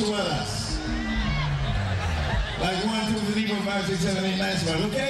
to others. Like one, two, three, four, five, six, seven, eight, nine, ten. Okay?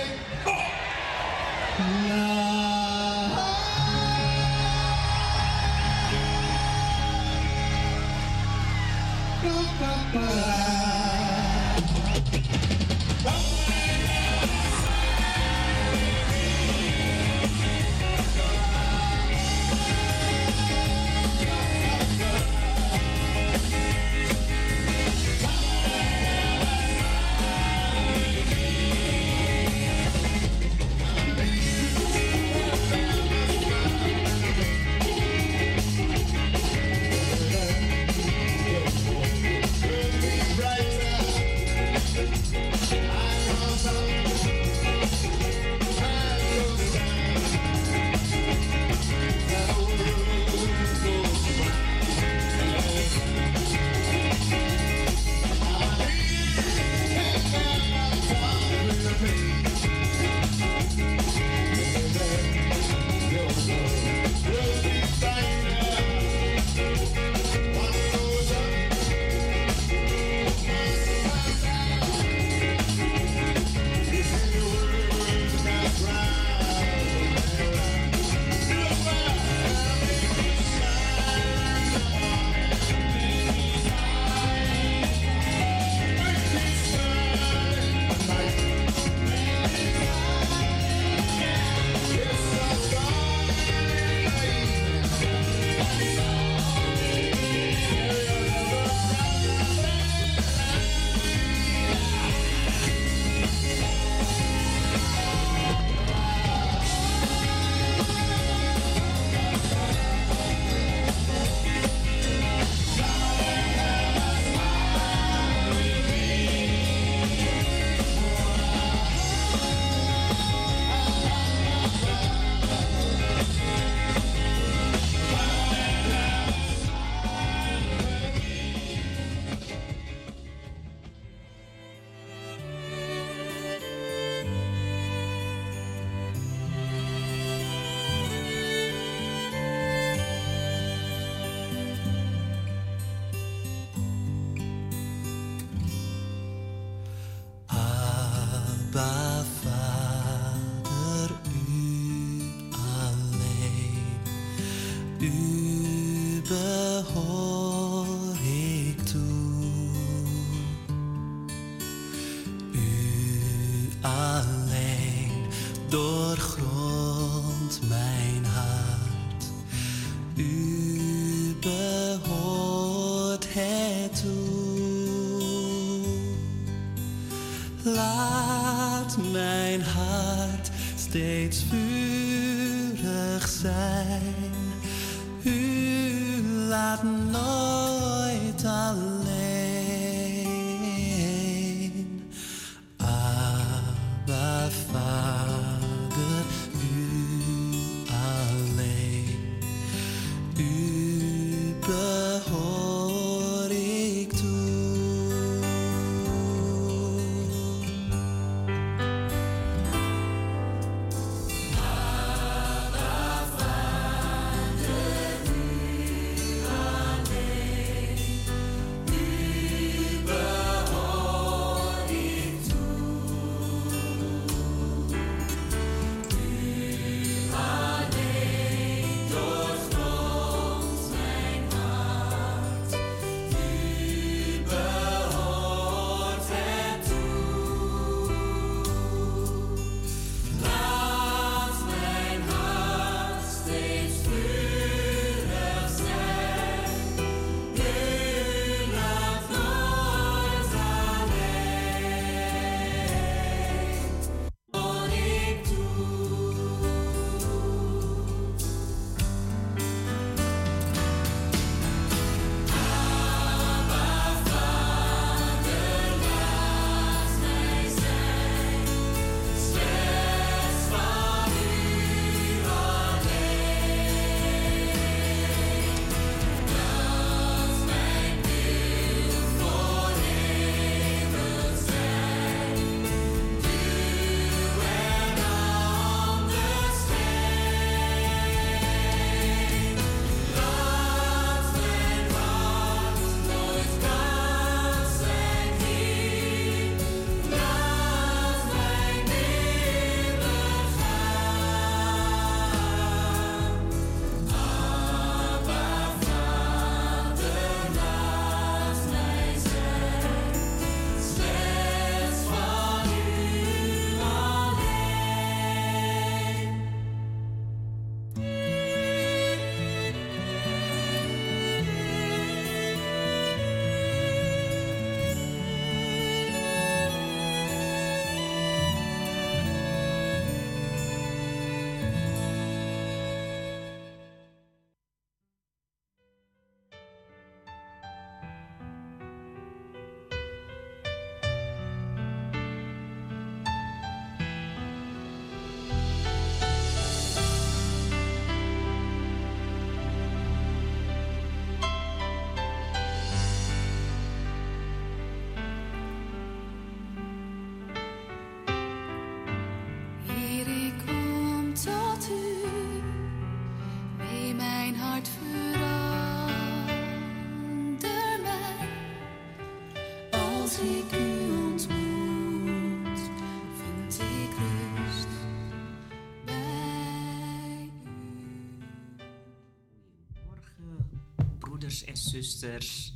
Broeders en zusters,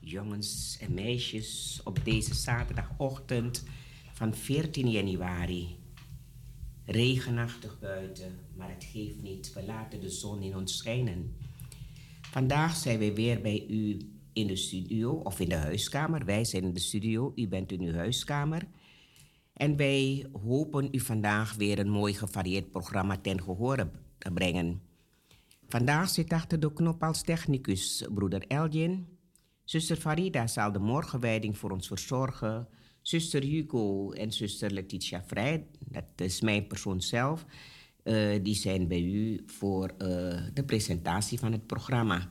jongens en meisjes, op deze zaterdagochtend van 14 januari. Regenachtig buiten, maar het geeft niet. We laten de zon in ons schijnen. Vandaag zijn we weer bij u in de studio of in de huiskamer. Wij zijn in de studio, u bent in uw huiskamer. En wij hopen u vandaag weer een mooi gevarieerd programma ten gehore te brengen. Vandaag zit achter de knop als technicus broeder Elgin. Zuster Farida zal de morgenwijding voor ons verzorgen. Zuster Hugo en zuster Letitia Vrij, dat is mijn persoon zelf, eh, die zijn bij u voor eh, de presentatie van het programma.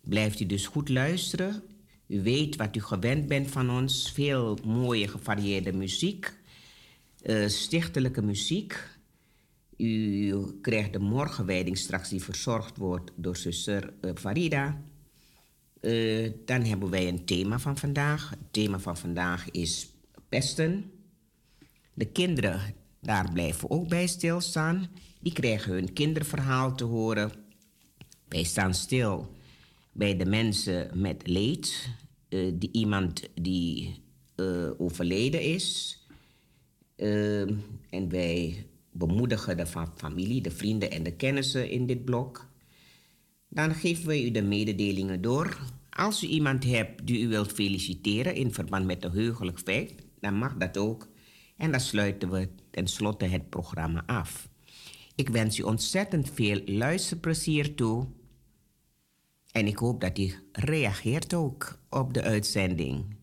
Blijft u dus goed luisteren. U weet wat u gewend bent van ons. Veel mooie gevarieerde muziek. eh, stichtelijke muziek. U krijgt de morgenwijding straks die verzorgd wordt door zuster eh, Farida. Eh, dan hebben wij een thema van vandaag. Het thema van vandaag is pesten. De kinderen, daar blijven ook bij stilstaan. Die krijgen hun kinderverhaal te horen. Wij staan stil bij de mensen met leed. eh, die, iemand die overleden is. Eh, en wij bemoedigen de fa- familie, de vrienden en de kennissen in dit blok. Dan geven wij u de mededelingen door. Als u iemand hebt die u wilt feliciteren in verband met een heugelijk feit, dan mag dat ook. En dan sluiten we tenslotte het programma af. Ik wens u ontzettend veel luisterplezier toe. En ik hoop dat u reageert ook op de uitzending.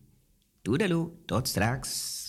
Toedeloe, tot straks.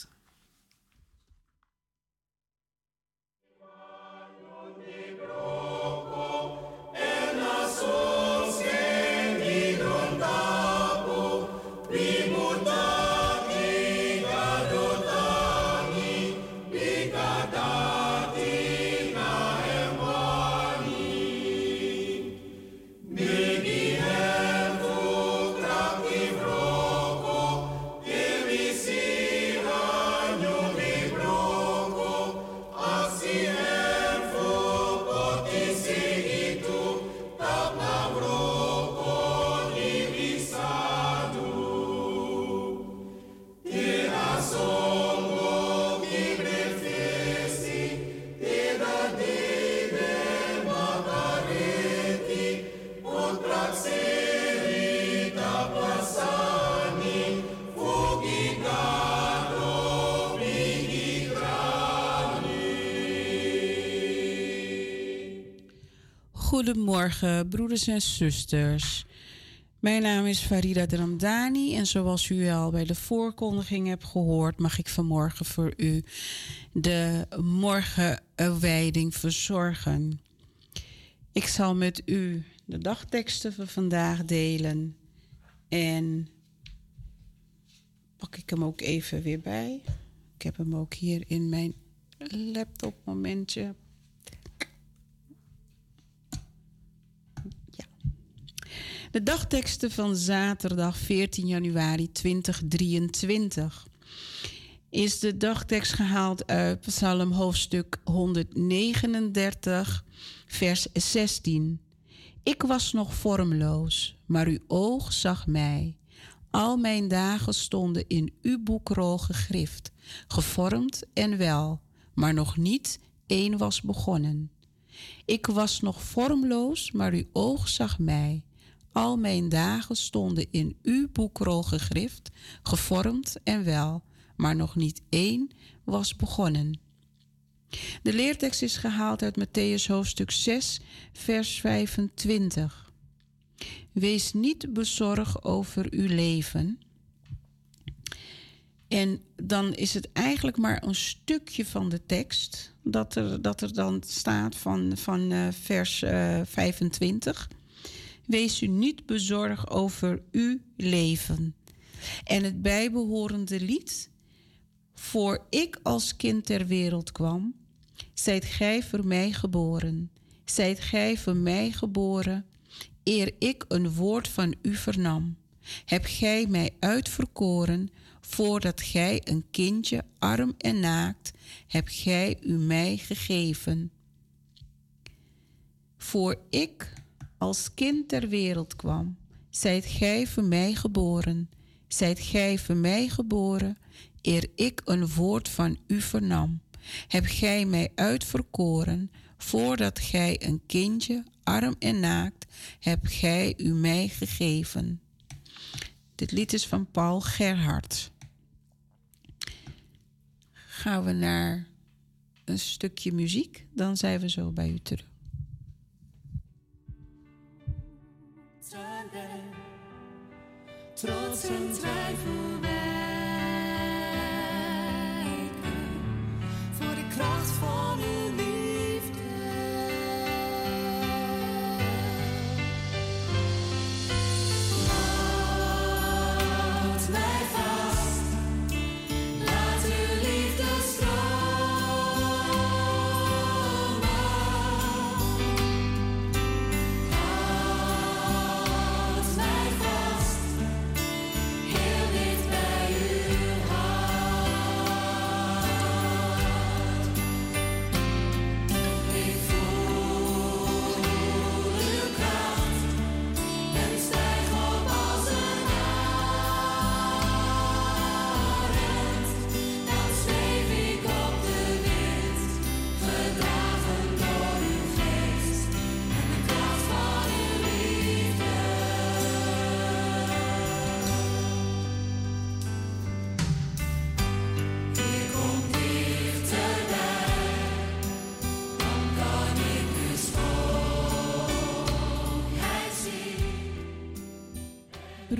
Goedemorgen, broeders en zusters. Mijn naam is Farida Dramdani en zoals u al bij de voorkondiging hebt gehoord, mag ik vanmorgen voor u de morgenwijding verzorgen. Ik zal met u de dagteksten van vandaag delen en pak ik hem ook even weer bij. Ik heb hem ook hier in mijn laptop momentje. De dagteksten van zaterdag 14 januari 2023 is de dagtekst gehaald uit Psalm hoofdstuk 139, vers 16. Ik was nog vormloos, maar uw oog zag mij. Al mijn dagen stonden in uw boekrol gegrift, gevormd en wel, maar nog niet één was begonnen. Ik was nog vormloos, maar uw oog zag mij. Al mijn dagen stonden in uw boekrol gegrift, gevormd en wel, maar nog niet één was begonnen. De leertekst is gehaald uit Matthäus hoofdstuk 6, vers 25. Wees niet bezorgd over uw leven. En dan is het eigenlijk maar een stukje van de tekst dat er, dat er dan staat van, van uh, vers uh, 25. Wees u niet bezorgd over uw leven. En het bijbehorende lied. Voor ik als kind ter wereld kwam, zijt gij voor mij geboren. Zijt gij voor mij geboren. eer ik een woord van u vernam. Heb gij mij uitverkoren, voordat gij een kindje arm en naakt, heb gij u mij gegeven. Voor ik als kind ter wereld kwam, zijt gij voor mij geboren. Zijt gij voor mij geboren, eer ik een woord van u vernam. Heb gij mij uitverkoren, voordat gij een kindje, arm en naakt, heb gij u mij gegeven. Dit lied is van Paul Gerhard. Gaan we naar een stukje muziek, dan zijn we zo bij u terug. Trots en twijfel wijken voor de kracht van uw liefde.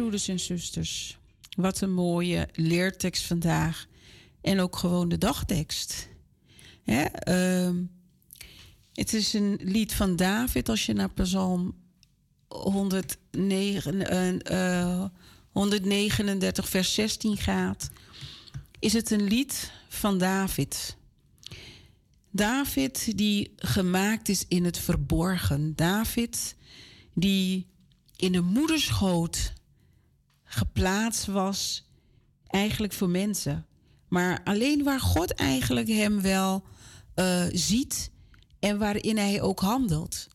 Broeders en zusters, wat een mooie leertekst vandaag. En ook gewoon de dagtekst. Hè, ehm, het is een lied van David. Als je naar Psalm 109, eh, eh, 139, vers 16 gaat, is het een lied van David. David die gemaakt is in het verborgen. David die in de moederschoot geplaatst was, eigenlijk voor mensen. Maar alleen waar God eigenlijk hem wel eh, ziet en waarin hij ook handelt.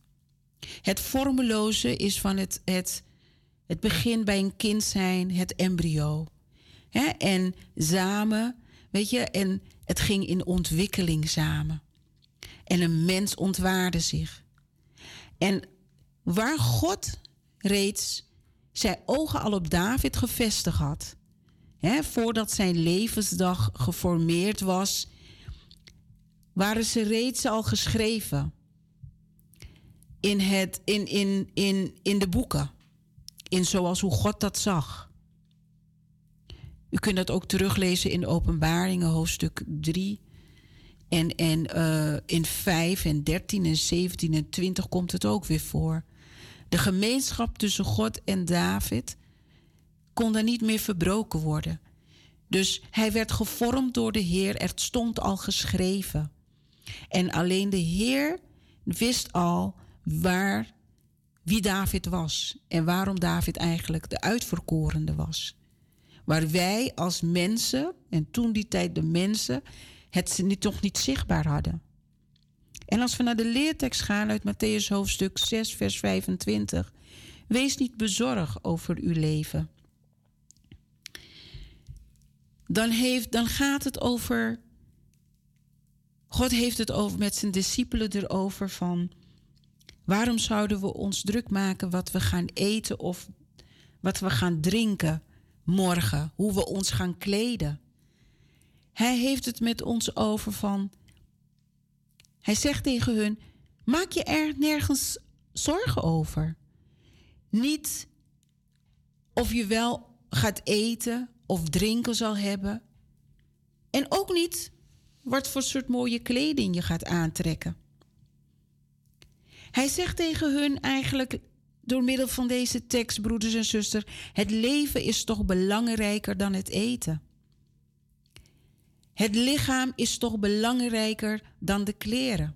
Het vormeloze is van het, het, het begin bij een kind zijn, het embryo. Hè? En samen, weet je, en het ging in ontwikkeling samen. En een mens ontwaarde zich. En waar God reeds zijn ogen al op David gevestigd had, voordat zijn levensdag geformeerd was, waren ze reeds al geschreven in, het, in, in, in, in de boeken, in zoals hoe God dat zag. U kunt dat ook teruglezen in Openbaringen, hoofdstuk 3. En, en eh, in 5 en 13 en 17 en 20 komt het ook weer voor. De gemeenschap tussen God en David kon daar niet meer verbroken worden. Dus hij werd gevormd door de Heer. Het stond al geschreven. En alleen de Heer wist al waar, wie David was. En waarom David eigenlijk de uitverkorende was. Waar wij als mensen, en toen die tijd de mensen, het toch niet zichtbaar hadden. En als we naar de leertekst gaan uit Matthäus hoofdstuk 6, vers 25. Wees niet bezorgd over uw leven. Dan, heeft, dan gaat het over. God heeft het over met zijn discipelen erover van. Waarom zouden we ons druk maken wat we gaan eten of wat we gaan drinken morgen? Hoe we ons gaan kleden? Hij heeft het met ons over van. Hij zegt tegen hun: maak je er nergens zorgen over. Niet of je wel gaat eten of drinken zal hebben. En ook niet wat voor soort mooie kleding je gaat aantrekken. Hij zegt tegen hun eigenlijk door middel van deze tekst, broeders en zusters, het leven is toch belangrijker dan het eten. Het lichaam is toch belangrijker dan de kleren.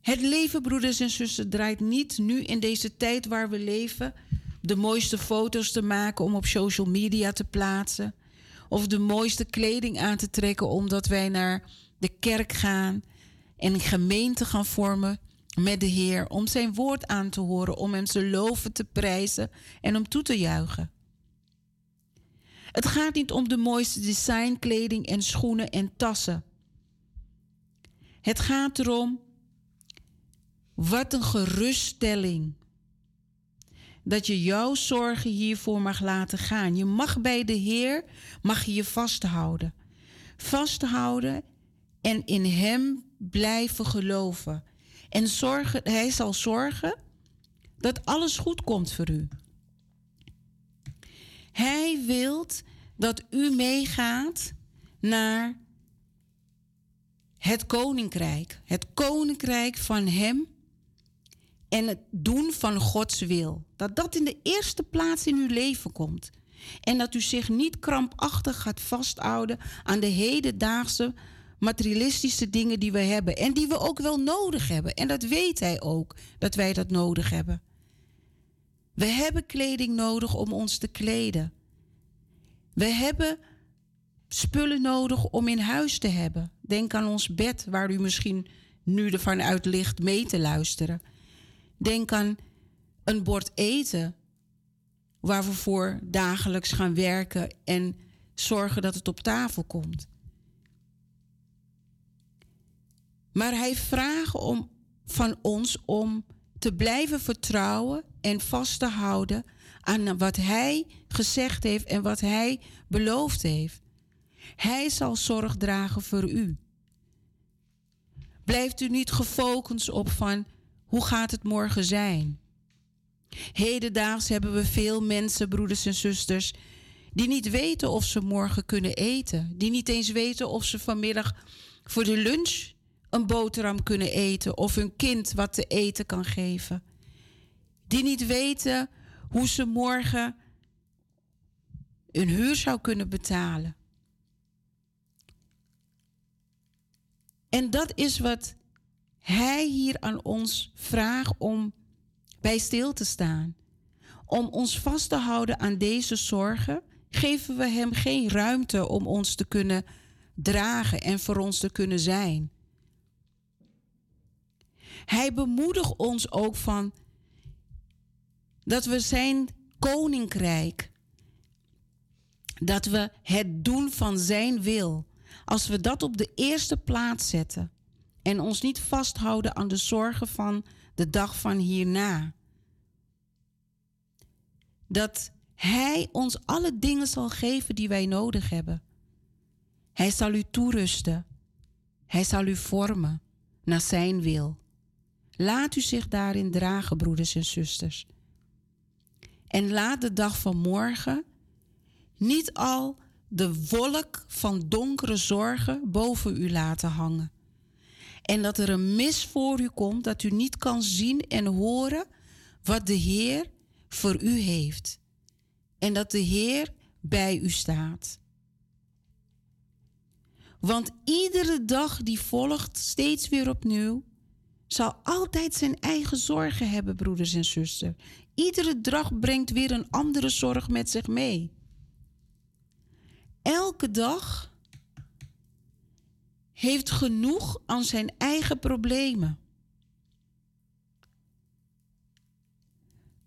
Het leven, broeders en zussen, draait niet nu in deze tijd waar we leven de mooiste foto's te maken om op social media te plaatsen. Of de mooiste kleding aan te trekken omdat wij naar de kerk gaan en een gemeente gaan vormen met de Heer. Om zijn woord aan te horen, om hem te loven, te prijzen en om toe te juichen. Het gaat niet om de mooiste designkleding en schoenen en tassen. Het gaat erom wat een geruststelling. Dat je jouw zorgen hiervoor mag laten gaan. Je mag bij de Heer, mag je je vasthouden. Vasthouden en in Hem blijven geloven. En zorgen, Hij zal zorgen dat alles goed komt voor u. Hij wilt dat u meegaat naar het koninkrijk. Het koninkrijk van Hem en het doen van Gods wil. Dat dat in de eerste plaats in uw leven komt. En dat u zich niet krampachtig gaat vasthouden aan de hedendaagse materialistische dingen die we hebben. En die we ook wel nodig hebben. En dat weet Hij ook, dat wij dat nodig hebben. We hebben kleding nodig om ons te kleden. We hebben spullen nodig om in huis te hebben. Denk aan ons bed, waar u misschien nu ervan uit ligt mee te luisteren. Denk aan een bord eten, waar we voor dagelijks gaan werken en zorgen dat het op tafel komt. Maar hij vraagt om, van ons om te blijven vertrouwen en vast te houden aan wat hij gezegd heeft en wat hij beloofd heeft. Hij zal zorg dragen voor u. Blijft u niet gefocust op van hoe gaat het morgen zijn? Hedendaags hebben we veel mensen, broeders en zusters, die niet weten of ze morgen kunnen eten. Die niet eens weten of ze vanmiddag voor de lunch een boterham kunnen eten of hun kind wat te eten kan geven. Die niet weten hoe ze morgen hun huur zou kunnen betalen. En dat is wat Hij hier aan ons vraagt om bij stil te staan. Om ons vast te houden aan deze zorgen, geven we Hem geen ruimte om ons te kunnen dragen en voor ons te kunnen zijn. Hij bemoedigt ons ook van dat we zijn koninkrijk, dat we het doen van zijn wil, als we dat op de eerste plaats zetten en ons niet vasthouden aan de zorgen van de dag van hierna, dat Hij ons alle dingen zal geven die wij nodig hebben. Hij zal u toerusten. Hij zal u vormen naar Zijn wil. Laat u zich daarin dragen, broeders en zusters. En laat de dag van morgen niet al de wolk van donkere zorgen boven u laten hangen. En dat er een mis voor u komt dat u niet kan zien en horen wat de Heer voor u heeft. En dat de Heer bij u staat. Want iedere dag die volgt steeds weer opnieuw, zal altijd zijn eigen zorgen hebben, broeders en zusters. Iedere dag brengt weer een andere zorg met zich mee. Elke dag heeft genoeg aan zijn eigen problemen.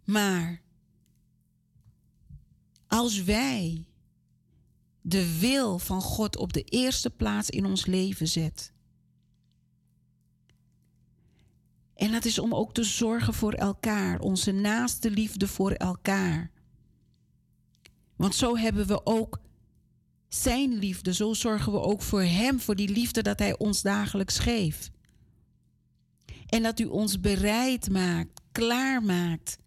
Maar als wij de wil van God op de eerste plaats in ons leven zetten, En dat is om ook te zorgen voor elkaar, onze naaste liefde voor elkaar. Want zo hebben we ook zijn liefde, zo zorgen we ook voor Hem, voor die liefde dat Hij ons dagelijks geeft. En dat U ons bereid maakt, klaar maakt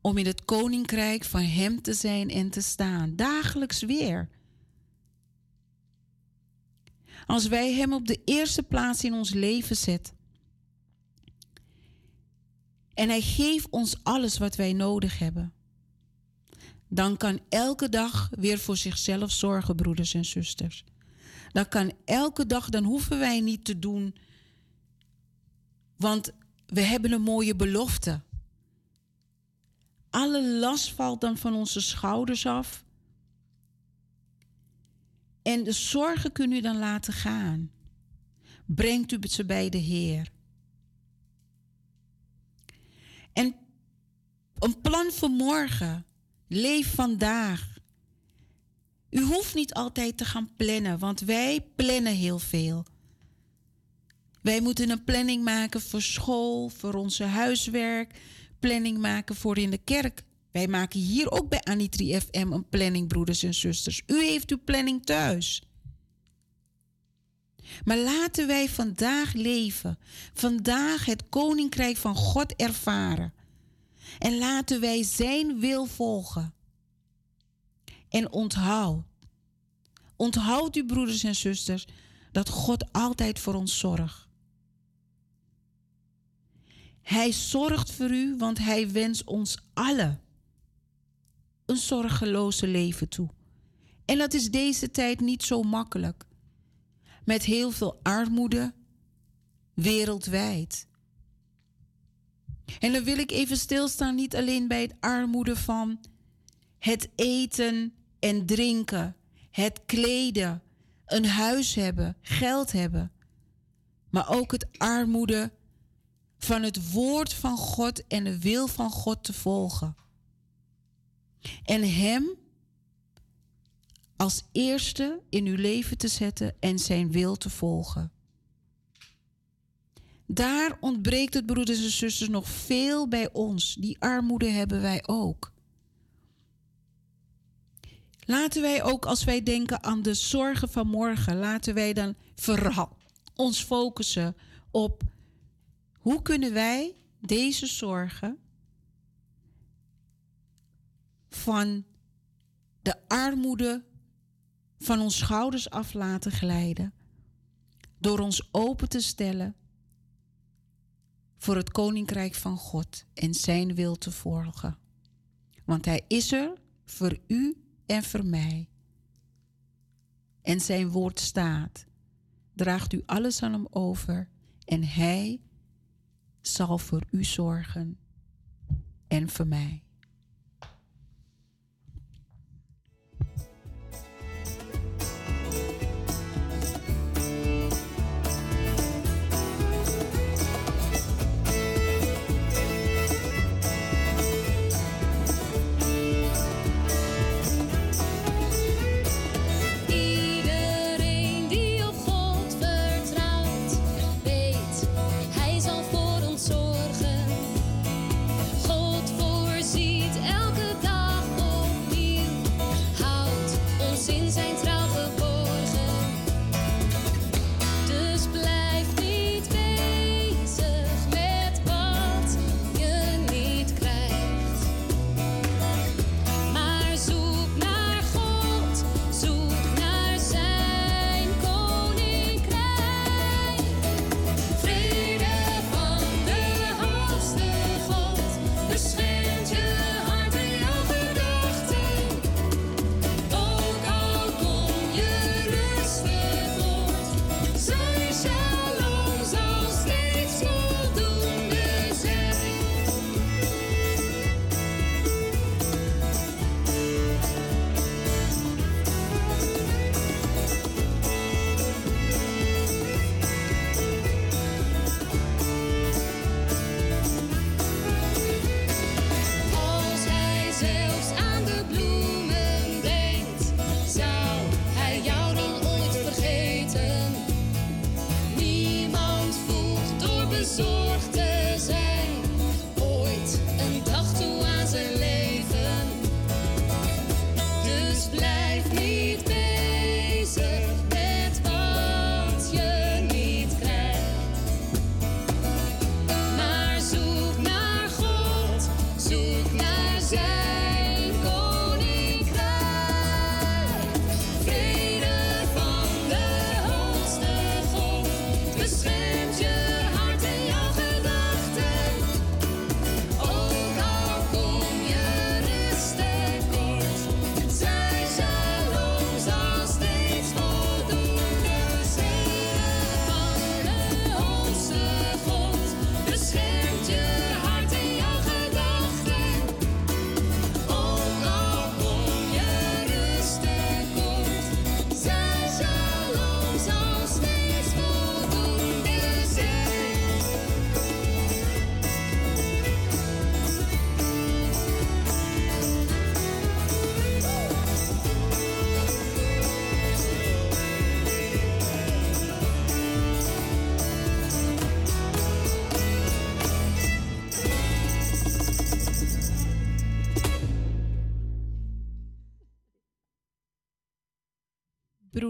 om in het koninkrijk van Hem te zijn en te staan, dagelijks weer. Als wij Hem op de eerste plaats in ons leven zetten, en Hij geeft ons alles wat wij nodig hebben. Dan kan elke dag weer voor zichzelf zorgen, broeders en zusters. Dan kan elke dag, dan hoeven wij niet te doen Want we hebben een mooie belofte. Alle last valt dan van onze schouders af. En de zorgen kunt u dan laten gaan. Brengt u ze bij de Heer. En een plan voor morgen. Leef vandaag. U hoeft niet altijd te gaan plannen, want wij plannen heel veel. Wij moeten een planning maken voor school, voor onze huiswerk, planning maken voor in de kerk. Wij maken hier ook bij Anitri FM een planning, broeders en zusters. U heeft uw planning thuis. Maar laten wij vandaag leven, vandaag het koninkrijk van God ervaren. En laten wij Zijn wil volgen. En onthoud, onthoud u broeders en zusters, dat God altijd voor ons zorgt. Hij zorgt voor u, want Hij wenst ons allen een zorgeloze leven toe. En dat is deze tijd niet zo makkelijk. Met heel veel armoede wereldwijd. En dan wil ik even stilstaan niet alleen bij het armoede van het eten en drinken, het kleden, een huis hebben, geld hebben, maar ook het armoede van het woord van God en de wil van God te volgen. En Hem als eerste in uw leven te zetten en Zijn wil te volgen. Daar ontbreekt het, broeders en zusters, nog veel bij ons. Die armoede hebben wij ook. Laten wij ook als wij denken aan de zorgen van morgen, laten wij dan vooral ons focussen op hoe kunnen wij deze zorgen van de armoede van ons schouders af laten glijden door ons open te stellen voor het koninkrijk van God en zijn wil te volgen. Want hij is er voor u en voor mij. En zijn woord staat. Draagt u alles aan hem over en hij zal voor u zorgen en voor mij.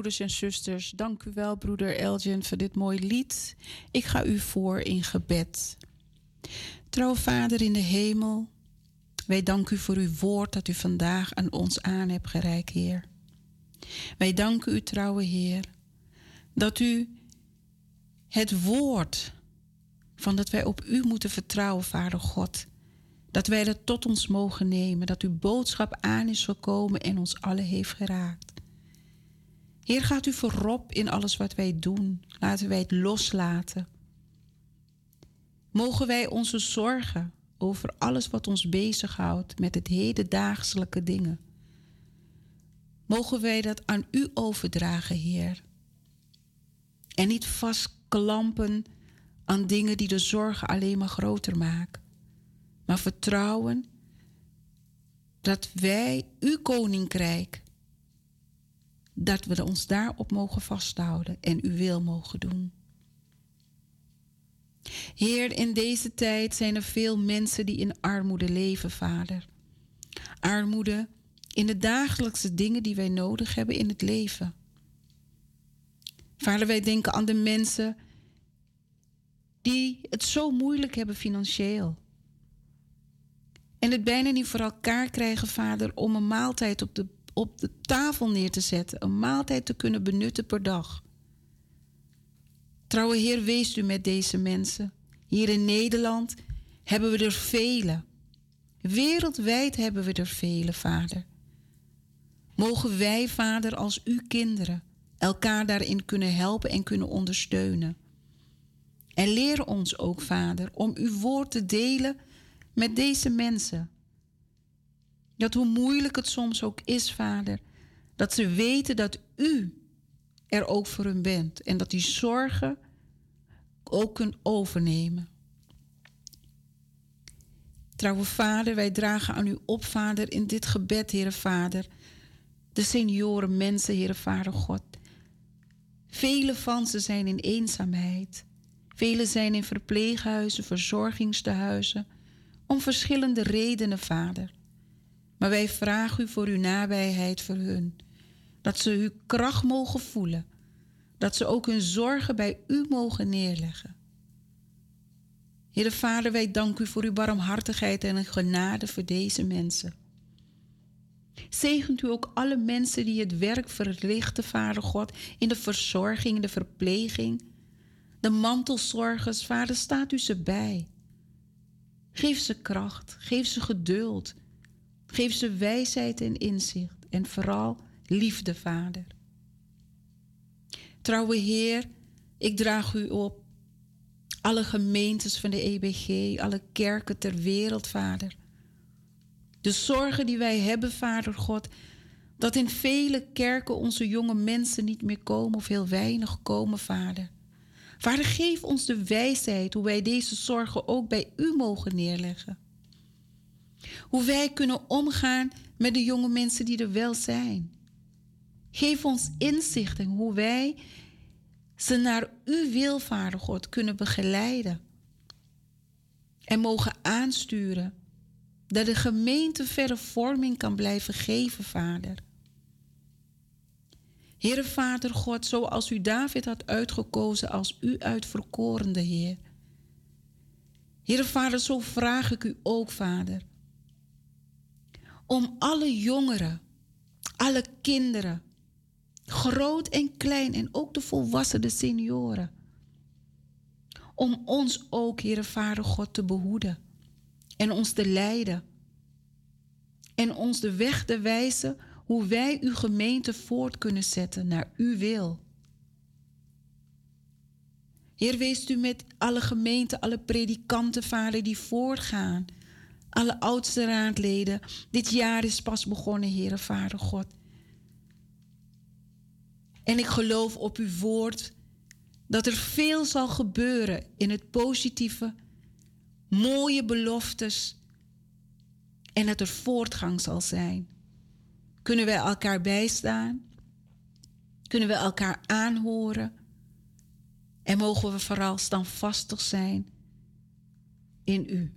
Broeders en zusters, dank u wel, broeder Elgin, voor dit mooie lied. Ik ga u voor in gebed. Trouwe Vader in de hemel, wij danken u voor uw woord dat u vandaag aan ons aan hebt gereikt, Heer. Wij danken u, trouwe Heer, dat u het woord van dat wij op u moeten vertrouwen, Vader God, dat wij dat tot ons mogen nemen, dat uw boodschap aan is gekomen en ons alle heeft geraakt. Heer, gaat u voorop in alles wat wij doen. Laten wij het loslaten. Mogen wij onze zorgen over alles wat ons bezighoudt met het hedendaagselijke dingen. Mogen wij dat aan u overdragen, Heer. En niet vastklampen aan dingen die de zorgen alleen maar groter maken. Maar vertrouwen dat wij uw koninkrijk dat we ons daarop mogen vasthouden en uw wil mogen doen. Heer, in deze tijd zijn er veel mensen die in armoede leven, Vader. Armoede in de dagelijkse dingen die wij nodig hebben in het leven. Vader, wij denken aan de mensen die het zo moeilijk hebben financieel. En het bijna niet voor elkaar krijgen, Vader, om een maaltijd op de op de tafel neer te zetten, een maaltijd te kunnen benutten per dag. Trouwe Heer, wees u met deze mensen. Hier in Nederland hebben we er vele. Wereldwijd hebben we er vele, Vader. Mogen wij, Vader, als uw kinderen, elkaar daarin kunnen helpen en kunnen ondersteunen. En leer ons ook, Vader, om uw woord te delen met deze mensen. Dat hoe moeilijk het soms ook is, Vader, dat ze weten dat U er ook voor hun bent en dat die zorgen ook kunt overnemen. Trouwe Vader, wij dragen aan U op, Vader, in dit gebed, Heere Vader. De senioren, mensen, Heere Vader God. Vele van ze zijn in eenzaamheid. Vele zijn in verpleeghuizen, verzorgingstehuizen. Om verschillende redenen, Vader. Maar wij vragen u voor uw nabijheid voor hun. Dat ze uw kracht mogen voelen. Dat ze ook hun zorgen bij u mogen neerleggen. Heere Vader, wij danken u voor uw barmhartigheid en genade voor deze mensen. Zegent u ook alle mensen die het werk verrichten, Vader God, in de verzorging, de verpleging, de mantelzorgers, Vader, staat u ze bij. Geef ze kracht, geef ze geduld, Geef ze wijsheid en inzicht en vooral liefde, Vader. Trouwe Heer, ik draag u op. Alle gemeentes van de EBG, alle kerken ter wereld, Vader. De zorgen die wij hebben, Vader God, dat in vele kerken onze jonge mensen niet meer komen of heel weinig komen, Vader. Vader, geef ons de wijsheid hoe wij deze zorgen ook bij u mogen neerleggen. Hoe wij kunnen omgaan met de jonge mensen die er wel zijn. Geef ons inzicht in hoe wij ze naar uw wil, Vader God, kunnen begeleiden. En mogen aansturen. Dat de gemeente verre vorming kan blijven geven, Vader. Heere Vader God, zoals u David had uitgekozen als u uitverkorende Heer. Heere Vader, zo vraag ik u ook, Vader om alle jongeren, alle kinderen, groot en klein en ook de volwassenen, de senioren, om ons ook, Heere Vader God, te behoeden en ons te leiden en ons de weg te wijzen hoe wij uw gemeente voort kunnen zetten naar uw wil. Heer, wees u met alle gemeenten, alle predikanten, vader, die voortgaan alle oudste raadleden. Dit jaar is pas begonnen, Heere Vader God. En ik geloof op uw woord dat er veel zal gebeuren in het positieve, mooie beloftes en dat er voortgang zal zijn. Kunnen wij elkaar bijstaan? Kunnen we elkaar aanhoren? En mogen we vooral standvastig zijn in u.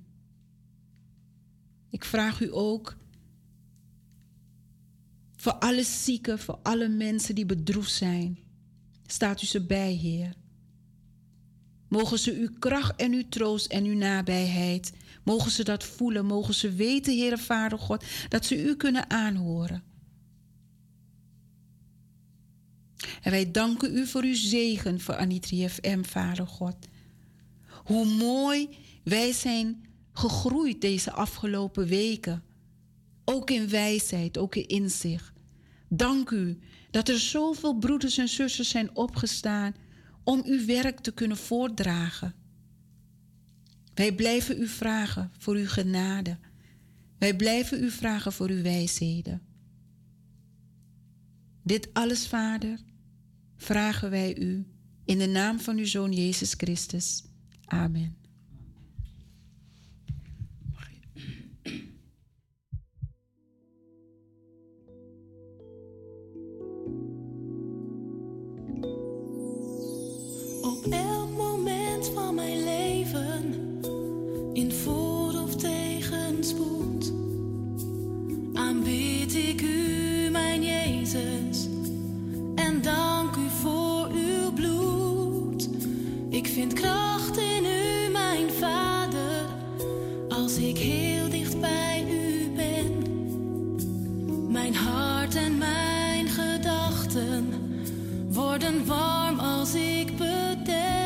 Ik vraag u ook Voor alle zieken, voor alle mensen die bedroefd zijn. Staat u ze bij, Heer. Mogen ze uw kracht en uw troost en uw nabijheid, mogen ze dat voelen, mogen ze weten, Heere Vader God, dat ze u kunnen aanhoren. En wij danken u voor uw zegen voor Anitri FM, Vader God. Hoe mooi wij zijn gegroeid deze afgelopen weken. Ook in wijsheid, ook in inzicht. Dank u dat er zoveel broeders en zusters zijn opgestaan om uw werk te kunnen voortdragen. Wij blijven u vragen voor uw genade. Wij blijven u vragen voor uw wijsheden. Dit alles, Vader, vragen wij u in de naam van uw Zoon Jezus Christus. Amen. Elk moment van mijn leven, in voor- of tegenspoed, aanbid ik u, mijn Jezus, en dank u voor uw bloed. Ik vind kracht in u, mijn Vader, als ik heel dicht bij u ben. Mijn hart en mijn gedachten worden warm als ik bedenk.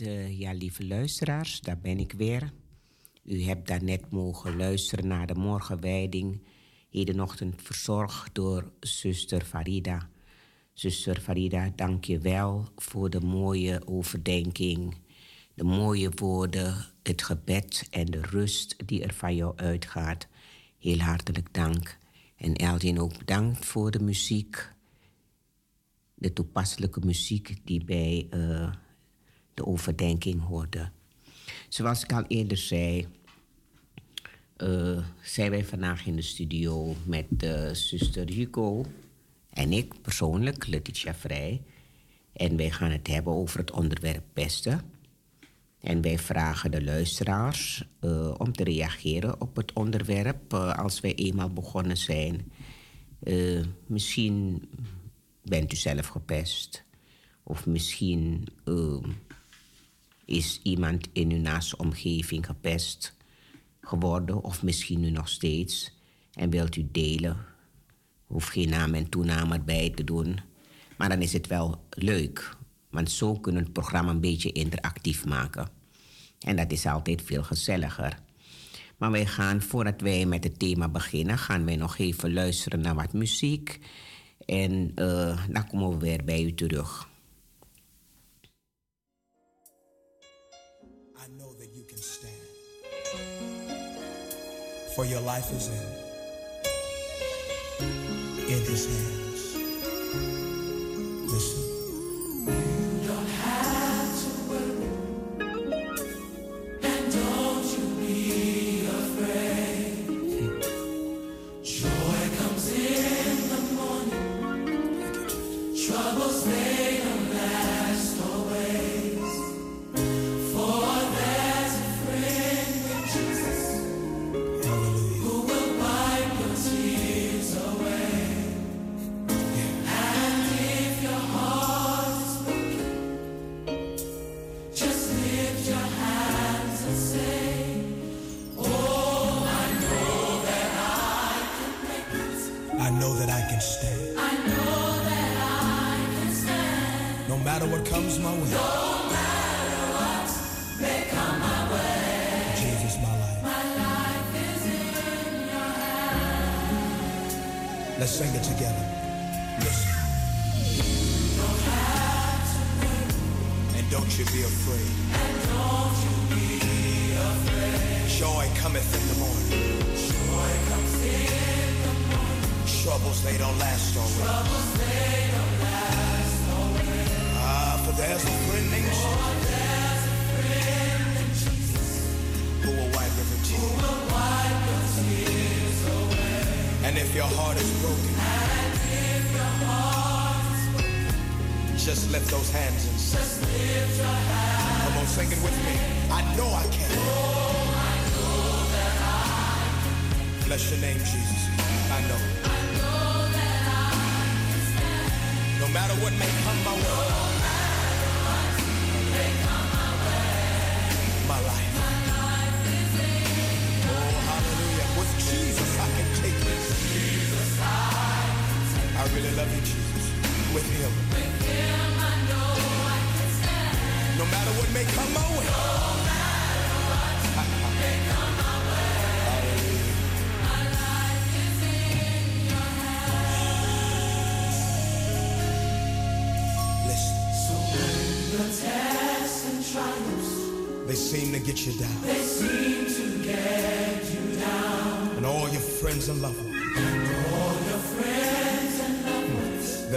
Uh, ja, lieve luisteraars, daar ben ik weer. U hebt daarnet mogen luisteren naar de morgenwijding. Hedenochtend verzorgd door zuster Farida. Zuster Farida, dank je wel voor de mooie overdenking. De mooie woorden, het gebed en de rust die er van jou uitgaat. Heel hartelijk dank. En Eldin ook bedankt voor de muziek. De toepasselijke muziek die bij uh, de overdenking hoorde. Zoals ik al eerder zei, uh, zijn wij vandaag in de studio met uh, zuster Hugo en ik persoonlijk, Letitia Vrij. En wij gaan het hebben over het onderwerp pesten. En wij vragen de luisteraars uh, om te reageren op het onderwerp als wij eenmaal begonnen zijn. misschien bent u zelf gepest. Of misschien is iemand in uw naaste omgeving gepest geworden, of misschien nu nog steeds, en wilt u delen. Hoef geen naam en toenaam erbij te doen. Maar dan is het wel leuk, want zo kunnen we het programma een beetje interactief maken. En dat is altijd veel gezelliger. Maar wij gaan, voordat wij met het thema beginnen, gaan wij nog even luisteren naar wat muziek. En uh, dan komen we weer bij u terug. For your life is in, in his hands.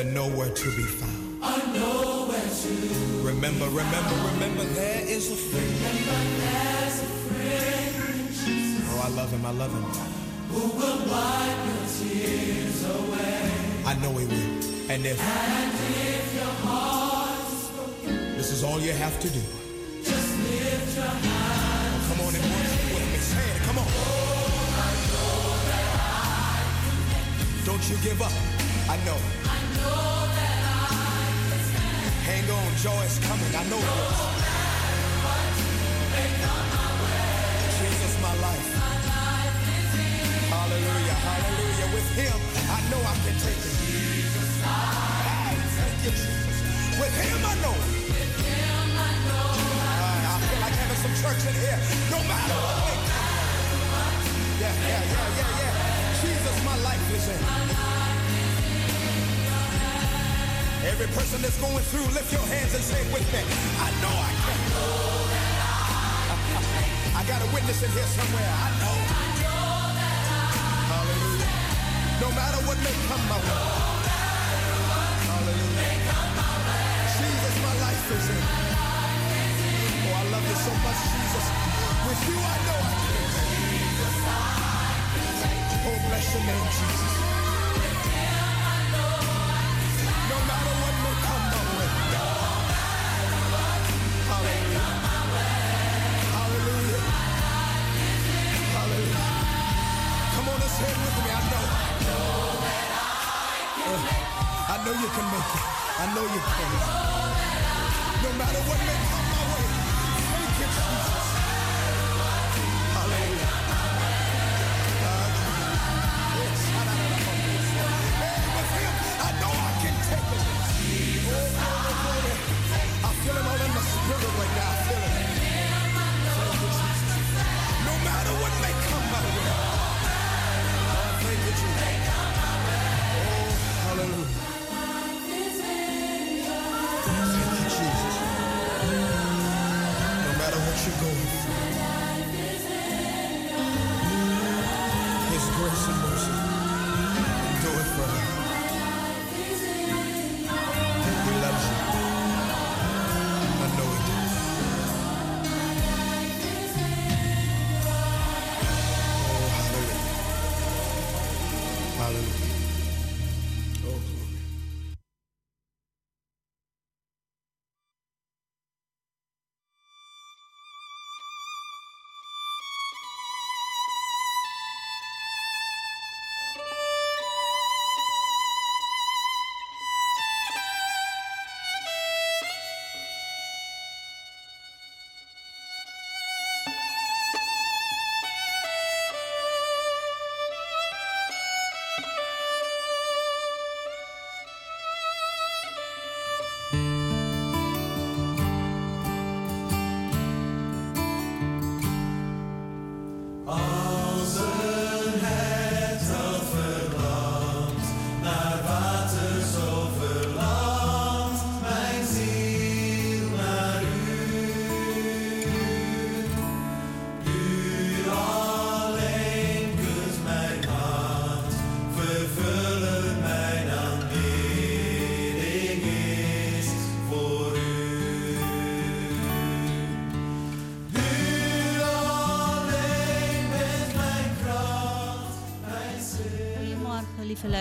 They're nowhere to be found. Remember, remember, remember, there is a friend. Oh, I love him, I love him. who will wipe your tears away. I know he will. And if And if your heart is broken, this is all you have to do, just lift your hand. come on and worship with me. Come on. Don't you give up. I know joy is coming. I know no this. Jesus, my life. my life. is him. Hallelujah, hallelujah. With him, I know I can take it. Jesus, I thank you, Jesus. With him, I know. With him, I know. I, I feel like having some church in here. No matter no what. Yeah, yeah, yeah, yeah, yeah. Jesus, my life is in. Every person that's going through, lift your hands and say it with me. I know I can. I got a witness in here somewhere. I know. that I Hallelujah. No matter what may come my I know you can. No matter what may come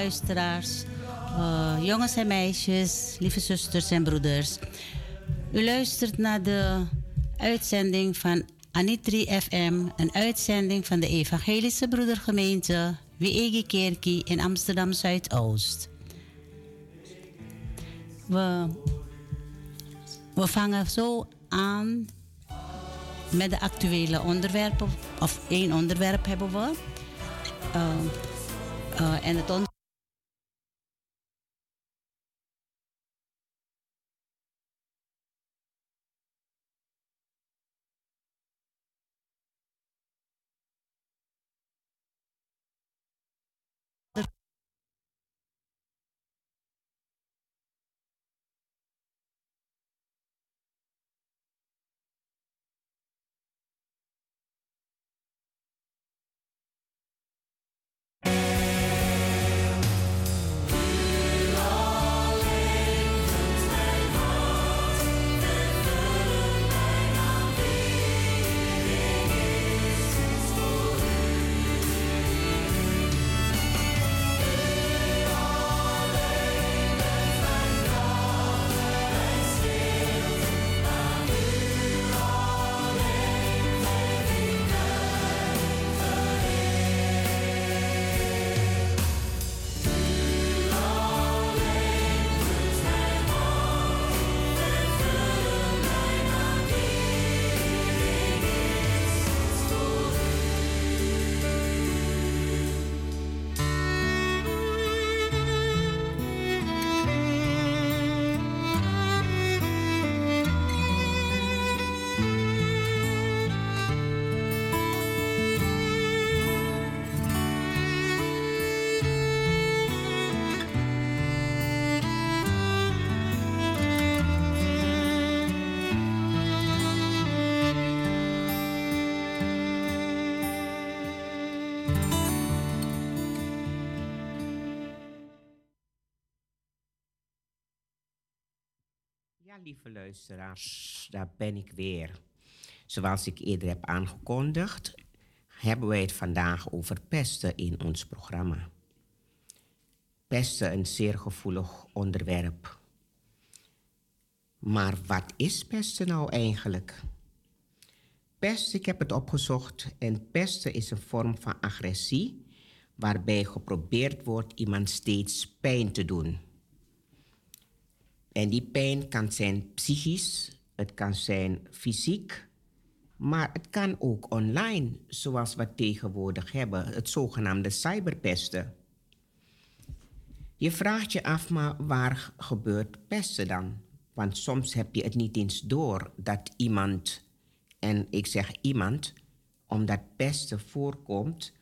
luisteraars, eh, jongens en meisjes, lieve zusters en broeders. U luistert naar de uitzending van Anitri FM, een uitzending van de Evangelische Broedergemeente Wiegi Kerkie in Amsterdam Zuidoost. We, we vangen zo aan met de actuele onderwerpen, of één onderwerp hebben we. Eh, eh, en het on- lieve luisteraars, daar ben ik weer. Zoals ik eerder heb aangekondigd, hebben wij het vandaag over pesten in ons programma. Pesten een zeer gevoelig onderwerp. Maar wat is pesten nou eigenlijk? Pesten, ik heb het opgezocht, en pesten is een vorm van agressie waarbij geprobeerd wordt iemand steeds pijn te doen. En die pijn kan zijn psychisch, het kan zijn fysiek, maar het kan ook online, zoals we tegenwoordig hebben, het zogenaamde cyberpesten. Je vraagt je af, maar waar gebeurt pesten dan? Want soms heb je het niet eens door dat iemand, en ik zeg iemand, omdat pesten voorkomt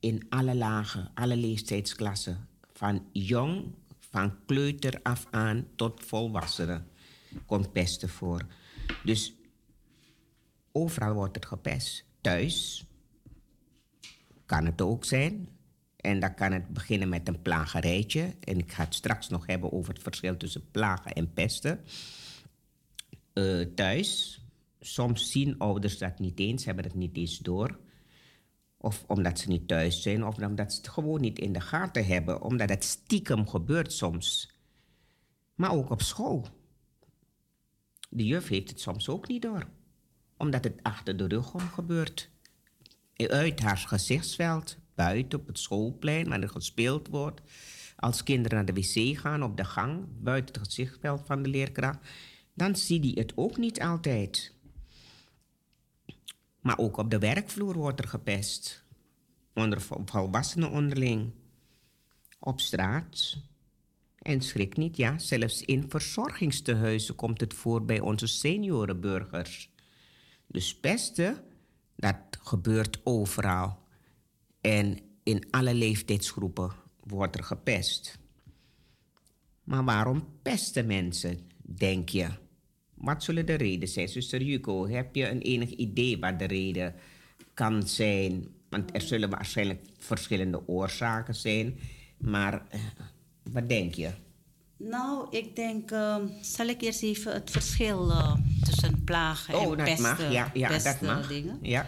in alle lagen, alle leeftijdsklassen, van jong, van kleuter af aan tot volwassenen, komt pesten voor. Dus overal wordt het gepest. Thuis kan het ook zijn. En dan kan het beginnen met een plagerijtje. En ik ga het straks nog hebben over het verschil tussen plagen en pesten. Eh, thuis, soms zien ouders dat niet eens, hebben het niet eens door. Of omdat ze niet thuis zijn, of omdat ze het gewoon niet in de gaten hebben, omdat het stiekem gebeurt soms. Maar ook op school. De juf heeft het soms ook niet door, omdat het achter de rug om gebeurt. Uit haar gezichtsveld, buiten op het schoolplein waar er gespeeld wordt. Als kinderen naar de wc gaan op de gang, buiten het gezichtsveld van de leerkracht, dan zie die het ook niet altijd. Maar ook op de werkvloer wordt er gepest. Onder vol- volwassenen onderling. Op straat. En schrik niet, ja, zelfs in verzorgingstehuizen komt het voor bij onze seniorenburgers. Dus pesten, dat gebeurt overal. En in alle leeftijdsgroepen wordt er gepest. Maar waarom pesten mensen, denk je? Wat zullen de redenen zijn? Zuster Hugo, heb je een enig idee wat de reden kan zijn? Want er zullen waarschijnlijk verschillende oorzaken zijn. Maar eh, wat denk je? Nou, ik denk, eh, zal ik eerst even het verschil eh, tussen plagen en Oh, dat pesten, mag. Ja, ja dat mag. dingen. Ja.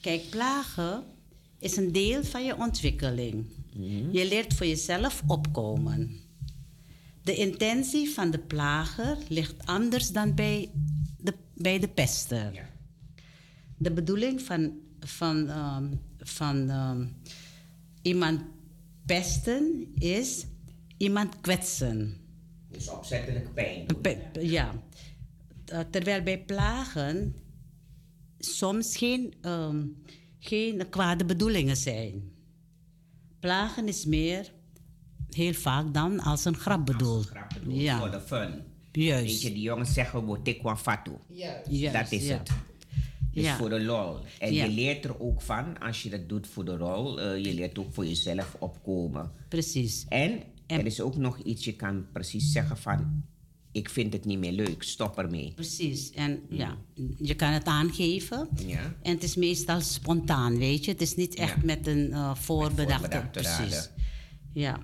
Kijk, plagen is een deel van je ontwikkeling. Mhm. Je leert voor jezelf opkomen. De intentie van de plager ligt anders dan bij de, bij de pester. Ja. De bedoeling van, van, ehm, van ehm, iemand pesten is iemand kwetsen. Dus opzettelijk pijn. Pe- ja. Uh, terwijl bij plagen soms geen, ehm, geen kwade bedoelingen zijn. Plagen is meer, heel vaak dan, als een grap bedoeld. Grap bedoeld, Ja. Voor de fun. Juist. Weet je, die jongens zeggen, we tikwa fatu. Juist, Dat is ja. het. Dus Ja. voor de lol. En Ja. je leert er ook van, als je dat doet voor de rol, eh, je leert ook voor jezelf opkomen. Precies. En, En- er is ook nog iets, je kan precies zeggen van, ik vind het niet meer leuk, stop ermee. Precies. En ja, je kan het aangeven. Ja. En het is meestal spontaan, weet je. Het is niet echt met een eh, voorbedachte... voorbedachte precies. raden. Ja.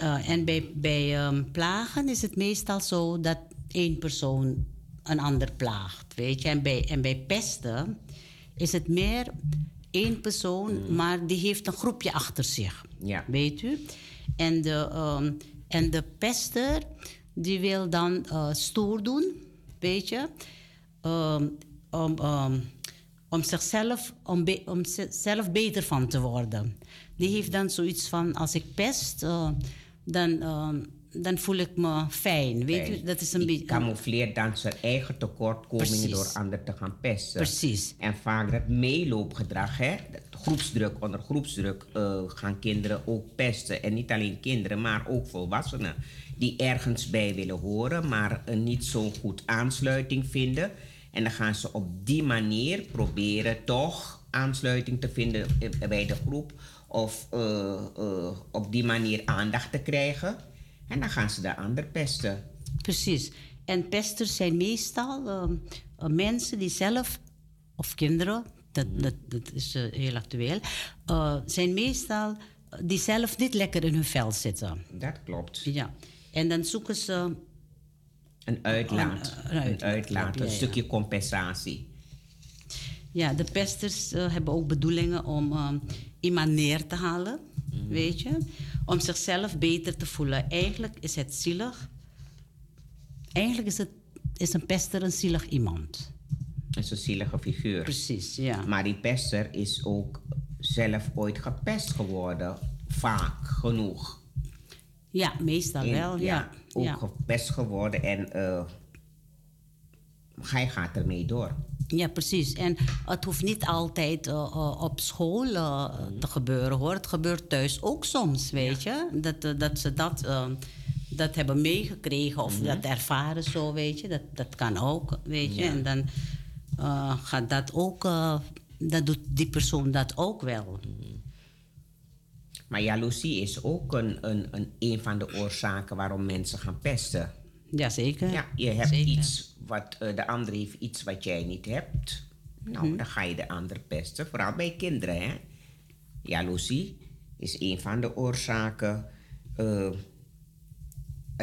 Eh, en bij, bij ehm, plagen is het meestal zo dat één persoon een ander plaagt, weet je. En bij, en bij pesten is het meer één persoon, maar die heeft een groepje achter zich. Ja. Weet u? En de, ehm, en de pester, die wil dan eh, stoer doen, weet je? Ehm, om, om zichzelf, om, be- om zelf beter van te worden. Die heeft dan zoiets van, als ik pest, eh, dan, ehm, dan voel ik me fijn. Weet u? Dat is een beetje... camoufleert dan zijn eigen tekortkomingen Precies. door anderen te gaan pesten. Precies. En vaak dat meeloopgedrag, hè, dat groepsdruk, onder groepsdruk eh, gaan kinderen ook pesten. En niet alleen kinderen, maar ook volwassenen. Die ergens bij willen horen, maar een niet zo goed aansluiting vinden. En dan gaan ze op die manier proberen toch aansluiting te vinden eh, bij de groep. Of eh, eh, op die manier aandacht te krijgen. En dan gaan ze de ander pesten. Precies. En pesters zijn meestal ehm, eh, mensen die zelf, of kinderen, dat, dat, dat is heel actueel, zijn meestal die zelf niet lekker in hun vel zitten. Dat klopt. Ja. En dan zoeken ze Een uitlaat. Een, Een, uitlaat, uitlaat, ja, een ja. stukje compensatie. Ja, de pesters hebben ook bedoelingen om ehm, iemand neer te halen, weet je. Om zichzelf beter te voelen. Eigenlijk is het zielig. Eigenlijk is, het, is een pester een zielig iemand. Dat is een zielige figuur. Precies, ja. Maar die pester is ook zelf ooit gepest geworden. Vaak genoeg. Ja, meestal En, wel, ja. Ook ja. gepest geworden en eh, hij gaat ermee door. Ja, precies. En het hoeft niet altijd eh, eh, op school eh, te gebeuren, hoor. Het gebeurt thuis ook soms, weet je. Dat, dat ze dat, dat hebben meegekregen of dat ervaren zo, weet je. Dat, dat kan ook, weet je. En dan gaat dat ook... dat doet die persoon dat ook wel. Maar jaloezie is ook een, een, een, een van de oorzaken waarom mensen gaan pesten. Jazeker. Ja, je hebt Zeker. iets wat eh, de ander heeft iets wat jij niet hebt. Nou, Mhm. dan ga je de ander pesten. Vooral bij kinderen, hè. Jaloezie is een van de oorzaken. eh, eh,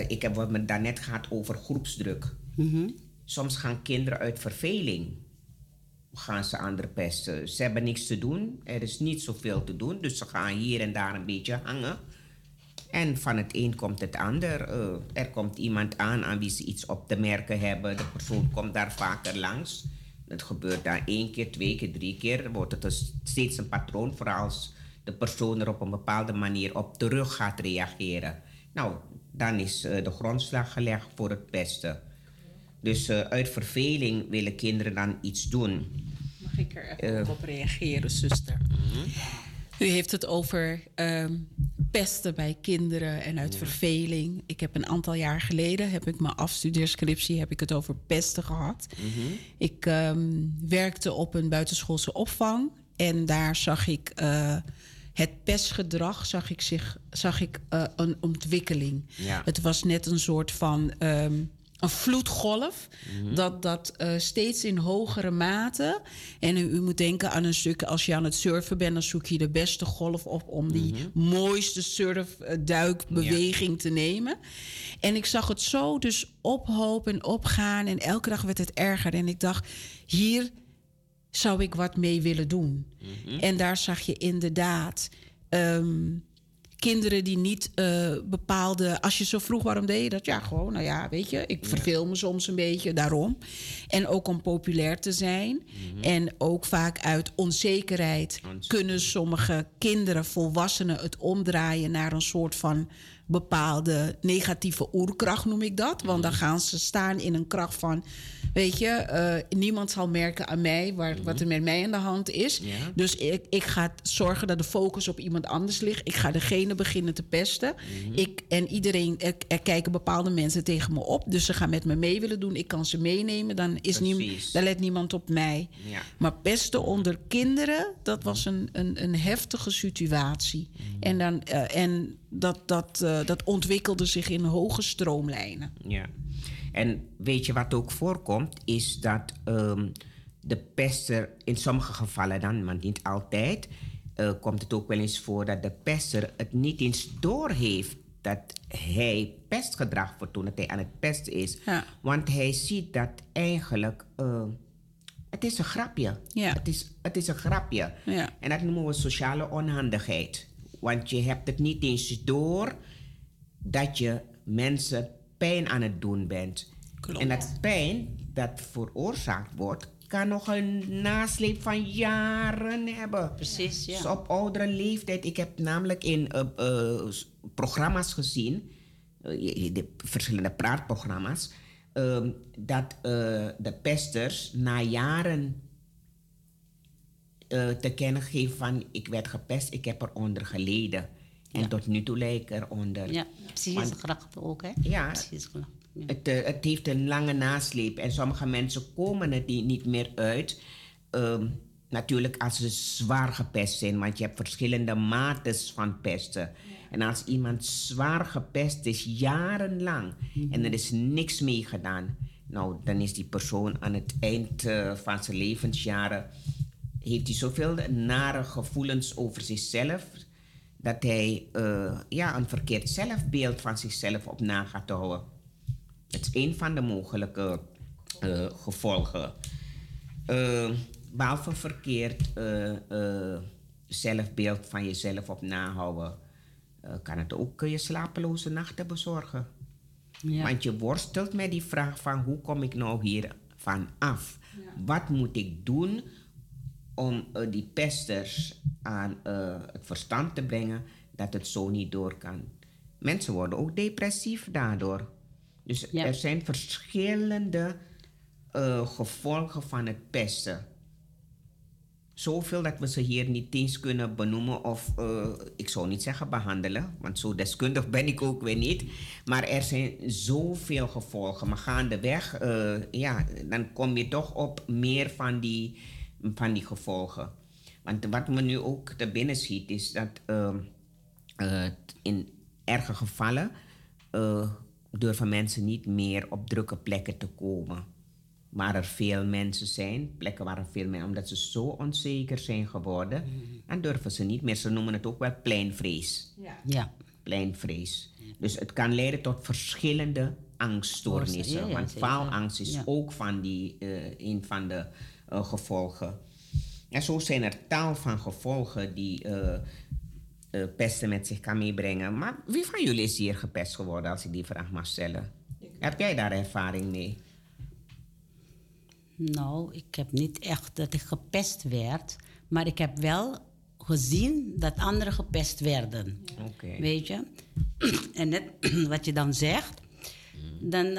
ik heb wat me daarnet gehad over groepsdruk. Mhm. Soms gaan kinderen uit verveling gaan ze anderen pesten. Ze hebben niks te doen. Er is niet zoveel te doen. Dus ze gaan hier en daar een beetje hangen. En van het een komt het ander. Eh, er komt iemand aan aan wie ze iets op te merken hebben. De persoon komt daar vaker langs. Het gebeurt daar één keer, twee keer, drie keer. Dan wordt het dus steeds een patroon. Vooral als de persoon er op een bepaalde manier op terug gaat reageren. Nou, dan is eh, de grondslag gelegd voor het pesten. Dus eh, uit verveling willen kinderen dan iets doen. Mag ik er even ook op reageren, zuster? U heeft het over ehm, pesten bij kinderen en uit verveling. Ik heb een aantal jaar geleden, heb ik mijn afstudeerscriptie, heb ik het over pesten gehad. Ik ehm, werkte op een buitenschoolse opvang en daar zag ik eh, het pestgedrag, zag ik, zich, zag ik eh, een ontwikkeling. Ja. Het was net een soort van ehm, een vloedgolf. Dat, dat eh, steeds in hogere mate. En u, u moet denken aan een stuk. Als je aan het surfen bent, dan zoek je de beste golf op om die mooiste surfduikbeweging te nemen. En ik zag het zo dus ophopen en opgaan. En elke dag werd het erger. En ik dacht, hier zou ik wat mee willen doen. En daar zag je inderdaad ehm, kinderen die niet eh, bepaalde. Als je zo vroeg, waarom deed je dat? Ja, gewoon, nou ja, weet je, ik verveel me soms een beetje daarom. En ook om populair te zijn. En ook vaak uit onzekerheid kunnen sommige kinderen, volwassenen, het omdraaien naar een soort van bepaalde negatieve oerkracht, noem ik dat. Want dan gaan ze staan in een kracht van. Weet je, eh, niemand zal merken aan mij waar, wat er met mij aan de hand is. Ja. Dus ik, ik ga zorgen dat de focus op iemand anders ligt. Ik ga degene beginnen te pesten. ik, en iedereen, er, er kijken bepaalde mensen tegen me op. Dus ze gaan met me mee willen doen. Ik kan ze meenemen. Dan, is niem, Precies. dan let niemand op mij. Ja. Maar pesten onder kinderen, dat was een, een, een heftige situatie. En, dan, eh, en dat, dat, eh, dat ontwikkelde zich in hoge stroomlijnen. Ja. En weet je wat ook voorkomt, is dat ehm, de pester in sommige gevallen dan, maar niet altijd, eh, komt het ook wel eens voor dat de pester het niet eens doorheeft dat hij pestgedrag vertoont, dat hij aan het pesten is. Ja. Want hij ziet dat eigenlijk, eh, het is een grapje. Ja. Het, is, het is een grapje. Ja. En dat noemen we sociale onhandigheid. Want je hebt het niet eens door dat je mensen pijn aan het doen bent. Klopt. En dat pijn dat veroorzaakt wordt, kan nog een nasleep van jaren hebben. Precies, ja. Dus op oudere leeftijd. Ik heb namelijk in eh, eh, programma's gezien, eh, de verschillende praatprogramma's, ehm, dat de pesters na jaren te kennen geven van ik werd gepest, ik heb eronder geleden. En Ja. tot nu toe lijk ik eronder. Ja, psychische Want- klachten ook, hè? Ja. Psychische klachten. Ja. Het, eh, het heeft een lange nasleep en sommige mensen komen er die niet meer uit. Ehm, natuurlijk als ze zwaar gepest zijn, want je hebt verschillende mates van pesten. En als iemand zwaar gepest is, jarenlang, en er is niks mee gedaan, nou, dan is die persoon aan het eind eh, van zijn levensjaren, heeft hij zoveel nare gevoelens over zichzelf, dat hij eh, ja, een verkeerd zelfbeeld van zichzelf op na gaat houden. Het is een van de mogelijke eh, gevolgen. Eh, behalve verkeerd zelfbeeld van jezelf op nahouden, kan het ook je slapeloze nachten bezorgen. Ja. Want je worstelt met die vraag van hoe kom ik nou hier van af? Wat moet ik doen om eh, die pesters aan eh, het verstand te brengen dat het zo niet door kan? Mensen worden ook depressief daardoor. Dus Ja. er zijn verschillende eh, gevolgen van het pesten. Zoveel dat we ze hier niet eens kunnen benoemen of ik zou niet zeggen behandelen, want zo deskundig ben ik ook weer niet. Maar er zijn zoveel gevolgen. Maar gaandeweg, ja, dan kom je toch op meer van die, van die gevolgen. Want wat me nu ook te binnen schiet is dat eh, eh, in erge gevallen eh, durven mensen niet meer op drukke plekken te komen waar er veel mensen zijn, plekken waar er veel mensen, omdat ze zo onzeker zijn geworden, dan durven ze niet meer. Ze noemen het ook wel pleinvrees. Ja. Pleinvrees. Dus het kan leiden tot verschillende angststoornissen. Ja, ja, want faalangst is Ja. ook van die, eh, een van de eh, gevolgen. En zo zijn er tal van gevolgen die eh, eh, pesten met zich kan meebrengen. Maar wie van jullie is hier gepest geworden, als ik die vraag mag stellen? Heb jij daar ervaring mee? Nou, ik heb niet echt dat ik gepest werd, maar ik heb wel gezien dat anderen gepest werden. Oké. Weet je? En net wat je dan zegt, dan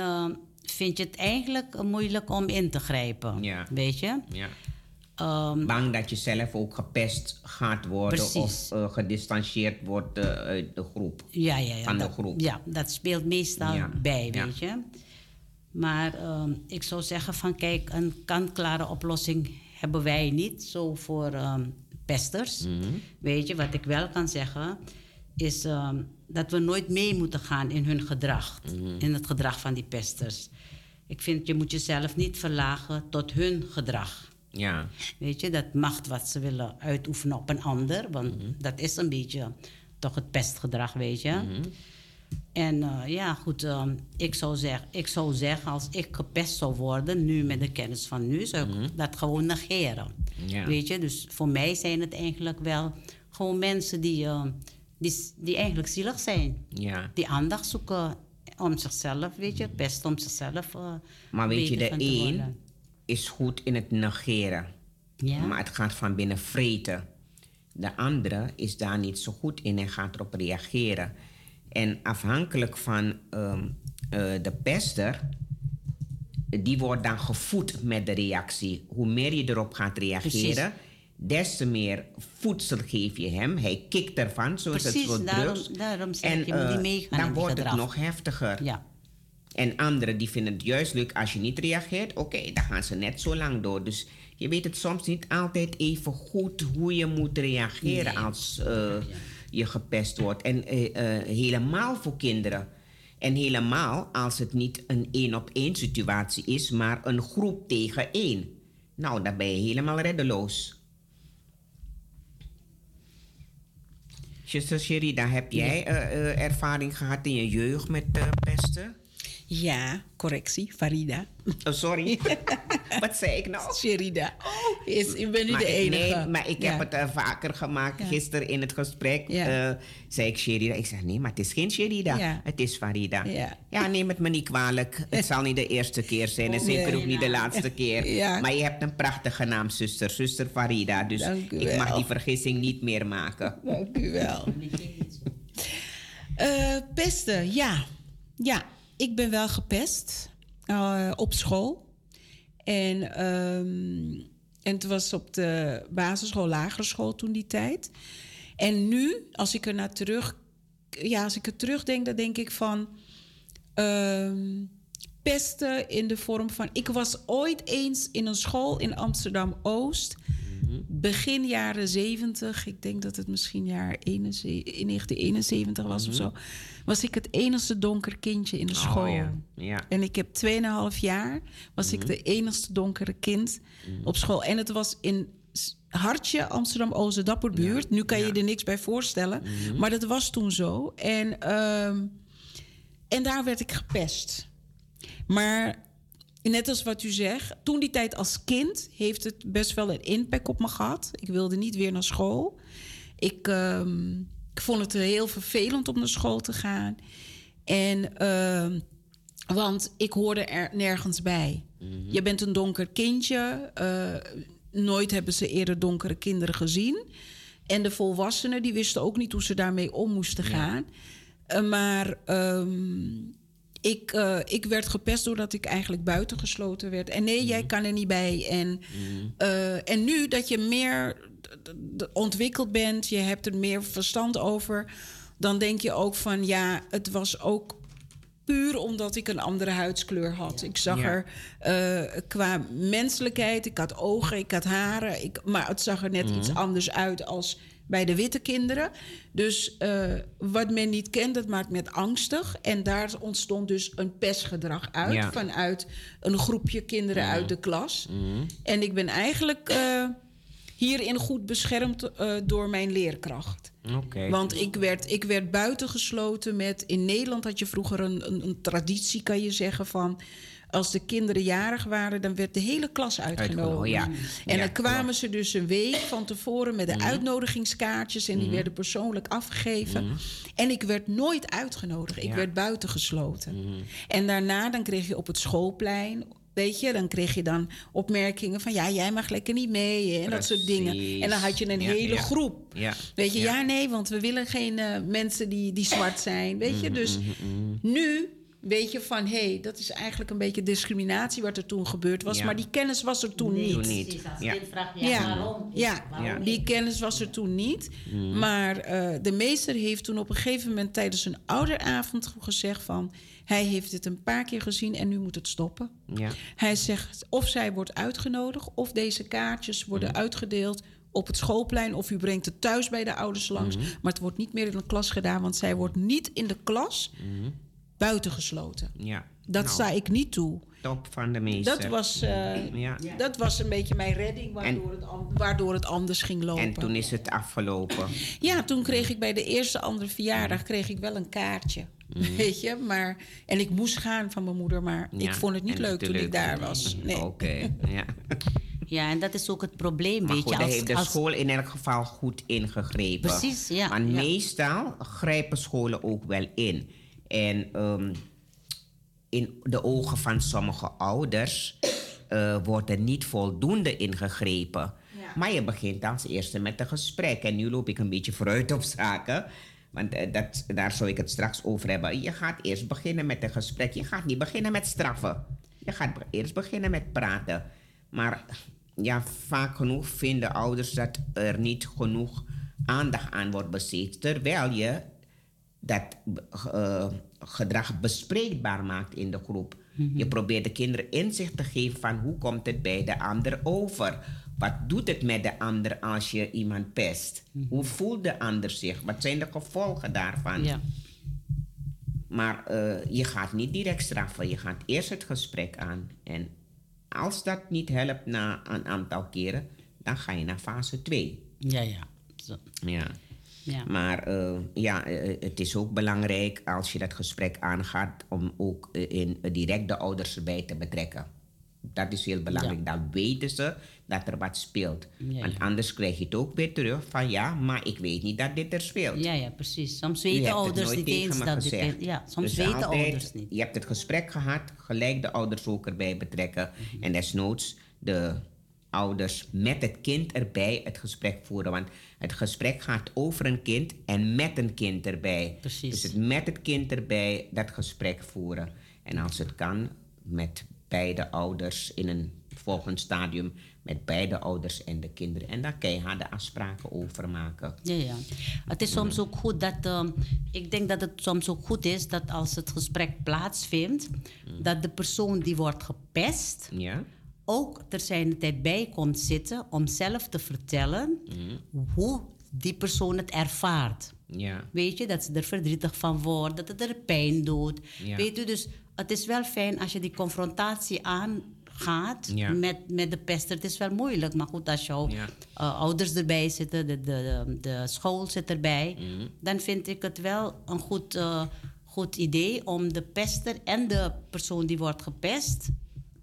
vind je het eigenlijk moeilijk om in te grijpen. Ja. Weet je? Ja. Ehm, Bang dat je zelf ook gepest gaat worden Precies. of eh, gedistanceerd wordt eh, uit de groep. ja, ja, ja, Van de dat, groep. Ja, dat speelt meestal Ja, bij, weet je? Maar ehm, ik zou zeggen van kijk, een kant-klare oplossing hebben wij niet zo voor ehm, pesters. Mhm. Weet je, wat ik wel kan zeggen is dat we nooit mee moeten gaan in hun gedrag. Mhm. In het gedrag van die pesters. Ik vind, je moet jezelf niet verlagen tot hun gedrag. Ja, Weet je, dat macht wat ze willen uitoefenen op een ander. Want Mhm. dat is een beetje toch het pestgedrag, weet je. En eh, ja, goed, ehm, ik, zou zeggen, ik zou zeggen, als ik gepest zou worden, nu met de kennis van nu, zou ik dat gewoon negeren. Mhm. Ja. Weet je, dus voor mij zijn het eigenlijk wel gewoon mensen die, eh, die, die eigenlijk zielig zijn. ja. Die aandacht zoeken om zichzelf, weet je, om zichzelf. eh, Maar weet je, de een is goed in het negeren. Ja. Maar het gaat van binnen vreten. De andere is daar niet zo goed in en gaat erop reageren. En afhankelijk van ehm, eh, de pester, die wordt dan gevoed met de reactie. Hoe meer je erop gaat reageren, des te meer voedsel geef je hem. Hij kikt ervan, zoals het Precies, daarom- drugs. daarom zeg en ik, eh, meegaan dan wordt het nog heftiger. Ja. En anderen die vinden het juist leuk als je niet reageert. Oké, dan gaan ze net zo lang door. Dus je weet het soms niet altijd even goed hoe je moet reageren als eh, je gepest wordt. En eh, helemaal voor kinderen. En helemaal als het niet een één op één situatie is, maar een groep tegen één. Nou, dan ben je helemaal reddeloos. Zuster Sherida, heb jij eh, eh, ervaring gehad in je jeugd met eh, pesten? Ja, correctie, Farida. Oh, sorry. Wat zei ik nou? Sherida. Is, ik ben nu Maar de ik- enige. Nee, maar ik Ja. heb het eh, vaker gemaakt. Ja. Gisteren in het gesprek Ja. eh, zei ik Sherida. Ik zeg nee, maar het is geen Sherida. Ja. Het is Farida. Ja. neem het me niet kwalijk. Het zal niet de eerste keer zijn en zeker ook niet de laatste keer. Ja. Maar je hebt een prachtige naam, zuster. Zuster Farida. Dus Dank u ik mag die vergissing niet meer maken. Dank u wel. Eh, pesten, ja. Ja, ik ben wel gepest eh, op school. En, ehm, en het was op de basisschool, lagere school toen die tijd. En nu, als ik er naar terug... Ja, als ik er terugdenk, dan denk ik van... ehm, pesten in de vorm van... Ik was ooit eens in een school in Amsterdam-Oost... Begin jaren 70, ik denk dat het misschien jaar 71, in 1971 was of zo... was ik het enigste donker kindje in de school. Oh, ja. Ja. En ik heb 2,5 jaar was ik de enigste donkere kind op school. En het was in Hartje, Amsterdam-Oost, Dapperbuurt. Nu kan je er niks bij voorstellen. Maar dat was toen zo. En, ehm, en daar werd ik gepest. maar net als wat u zegt, toen die tijd als kind heeft het best wel een impact op me gehad. Ik wilde niet weer naar school. Ik, ehm, ik vond het heel vervelend om naar school te gaan. En, ehm, want ik hoorde er nergens bij. Je bent een donker kindje. eh, nooit hebben ze eerder donkere kinderen gezien. En de volwassenen die wisten ook niet hoe ze daarmee om moesten gaan. Eh, maar ehm, ik, eh, ik werd gepest doordat ik eigenlijk buitengesloten werd. En nee, jij kan er niet bij. En, eh, en nu dat je meer ontwikkeld bent, je hebt er meer verstand over, dan denk je ook van ja, het was ook puur omdat ik een andere huidskleur had. Ik zag Ja. er eh, qua menselijkheid, ik had ogen, ik had haren, ik, maar het zag er net iets anders uit als bij de witte kinderen. Dus eh, wat men niet kent, dat maakt met angstig. En daar ontstond dus een pestgedrag uit Ja. vanuit een groepje kinderen uit de klas. En ik ben eigenlijk eh, hierin goed beschermd eh, door mijn leerkracht. Want ik werd, ik werd buitengesloten met... In Nederland had je vroeger een, een, een traditie, kan je zeggen, van... Als de kinderen jarig waren, dan werd de hele klas uitgenodigd. Ja. En Ja, dan kwamen klopt. ze dus een week van tevoren met de Mhm. uitnodigingskaartjes... en die werden persoonlijk afgegeven. En ik werd nooit uitgenodigd. Ik Ja. Mhm. werd buitengesloten. En daarna dan kreeg je op het schoolplein... Weet je, dan kreeg je dan opmerkingen van... ja, jij mag lekker niet mee en dat soort dingen. En dan had je een Ja, hele ja. groep. Ja. Weet je, Ja. ja, nee, want we willen geen eh, mensen die, die zwart zijn. Weet je, dus nu weet je van... hé, hey, dat is eigenlijk een beetje discriminatie wat er toen gebeurd was. Ja. Maar die kennis was er toen Nee, niet. Precies, als Ja. vraagt, waarom? ja. Waarom Ja. die kennis was er toen niet. Maar eh, de meester heeft toen op een gegeven moment tijdens een ouderavond gezegd van... hij heeft dit een paar keer gezien en nu moet het stoppen. Ja. Hij zegt of zij wordt uitgenodigd of deze kaartjes worden uitgedeeld op het schoolplein of u brengt het thuis bij de ouders langs. Maar het wordt niet meer in de klas gedaan, want zij wordt niet in de klas buitengesloten. Ja. Dat Nou, sta ik niet toe. Top van de meester. Dat was, eh, Ja. dat was een beetje mijn redding, waardoor, het, waardoor het anders ging lopen. En toen is het afgelopen. Ja, toen kreeg ik bij de eerste andere verjaardag kreeg ik wel een kaartje. Weet je, maar... En ik moest gaan van mijn moeder, maar Ja, ik vond het niet leuk toen ik daar was. Nee. Oké, ja. Ja, en dat is ook het probleem, Maar weet goed, je. daar Als, heeft de als, school in elk geval goed ingegrepen. Precies, ja, ja. meestal grijpen scholen ook wel in. En ehm, in de ogen van sommige ouders eh, wordt er niet voldoende ingegrepen. Maar je begint als eerste met een gesprek. En nu loop ik een beetje vooruit op zaken. Want eh, dat, daar zou ik het straks over hebben. Je gaat eerst beginnen met een gesprek. Je gaat niet beginnen met straffen. Je gaat eerst beginnen met praten. Maar ja, vaak genoeg vinden ouders dat er niet genoeg aandacht aan wordt besteed. Terwijl je dat eh, gedrag bespreekbaar maakt in de groep. Je probeert de kinderen inzicht te geven van hoe komt het bij de ander over. Wat doet het met de ander als je iemand pest? Hoe voelt de ander zich? Wat zijn de gevolgen daarvan? ja. Maar eh, je gaat niet direct straffen. Je gaat eerst het gesprek aan. En als dat niet helpt na een aantal keren, dan ga je naar fase 2. ja, ja. Zo. Ja. ja. Maar eh, ja, eh, het is ook belangrijk als je dat gesprek aangaat om ook in, direct de ouders erbij te betrekken. Dat is heel belangrijk. Dan weten ze dat er wat speelt. Ja, Want anders krijg je het ook weer terug van ja, maar ik weet niet dat dit er speelt. Ja, ja, precies. Soms weten ouders niet eens dat gezegd. kind- Ja, soms Dus weten altijd, ouders niet. Je hebt het gesprek gehad, gelijk de ouders ook erbij betrekken. Mhm. En desnoods de ouders met het kind erbij het gesprek voeren. Want het gesprek gaat over een kind en met een kind erbij. Precies. Dus het met het kind erbij dat gesprek voeren. En als het kan, met beide ouders in een volgend stadium. Met beide ouders en de kinderen. En daar keiharde afspraken over maken. Ja, ja. Het is soms ook goed dat. ehm, ik denk dat het soms ook goed is dat als het gesprek plaatsvindt, dat de persoon die wordt gepest Ja? ook ter zijn tijd bij komt zitten om zelf te vertellen hoe die persoon het ervaart. Ja. Weet je, dat ze er verdrietig van wordt, dat het er pijn doet. Ja. Weet u, dus het is wel fijn als je die confrontatie Ja. met, met de pester. Het is wel moeilijk, maar goed, als jouw Ja. eh, ouders erbij zitten, de, de, de, school zit erbij, Mhm. dan vind ik het wel een goed, eh, goed idee om de pester en de persoon die wordt gepest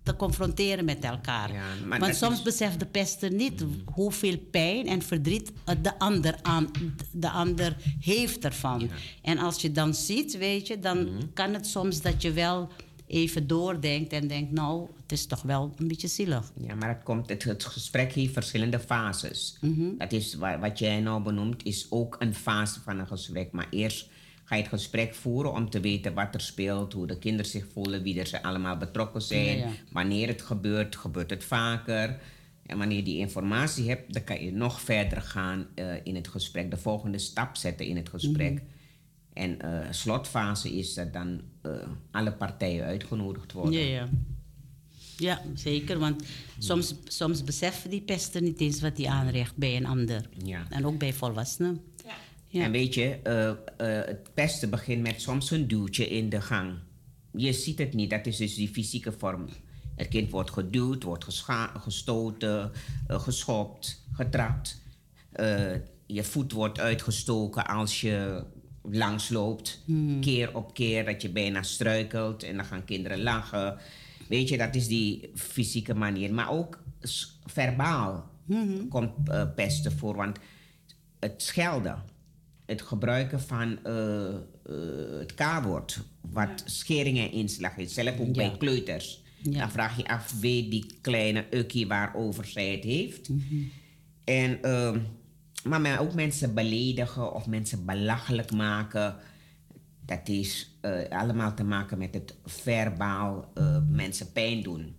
te confronteren met elkaar. Ja, Want soms is- beseft de pester niet hoeveel pijn en verdriet de ander, aan, de ander heeft ervan. En als je dan ziet, weet je, dan Mhm. kan het soms dat je wel even doordenkt en denkt, nou, het is toch wel een beetje zielig. Ja, maar het, komt, het, het gesprek heeft verschillende fases. Dat is wa- wat jij nou benoemt, is ook een fase van een gesprek. Maar eerst ga je het gesprek voeren om te weten wat er speelt, hoe de kinderen zich voelen, wie er ze allemaal betrokken zijn. Ja, ja. Wanneer het gebeurt, gebeurt het vaker. En wanneer je die informatie hebt, dan kan je nog verder gaan eh, in het gesprek, de volgende stap zetten in het gesprek. Mhm. En eh slotfase is dat dan eh, alle partijen uitgenodigd worden. Ja, ja. Ja, zeker. Want soms, soms beseffen die pester niet eens wat hij aanricht bij een ander. Ja. En ook bij volwassenen. Ja. En weet je, eh, eh, het pesten begint met soms een duwtje in de gang. Je ziet het niet, dat is dus die fysieke vorm. Het kind wordt geduwd, wordt gescha- gestoten, eh, geschopt, getrapt. Eh, je voet wordt uitgestoken als je langsloopt. Keer op keer dat je bijna struikelt en dan gaan kinderen lachen. Weet je, dat is die fysieke manier. Maar ook verbaal komt eh, pesten voor. Want het schelden, het gebruiken van eh, eh, het K-woord, wat schering en inslag is, zelfs ook bij kleuters. Ja. Dan vraag je af, weet die kleine ukkie waarover zij het heeft? En, ehm, maar men ook mensen beledigen of mensen belachelijk maken. Dat is eh, allemaal te maken met het verbaal eh, mensen pijn doen.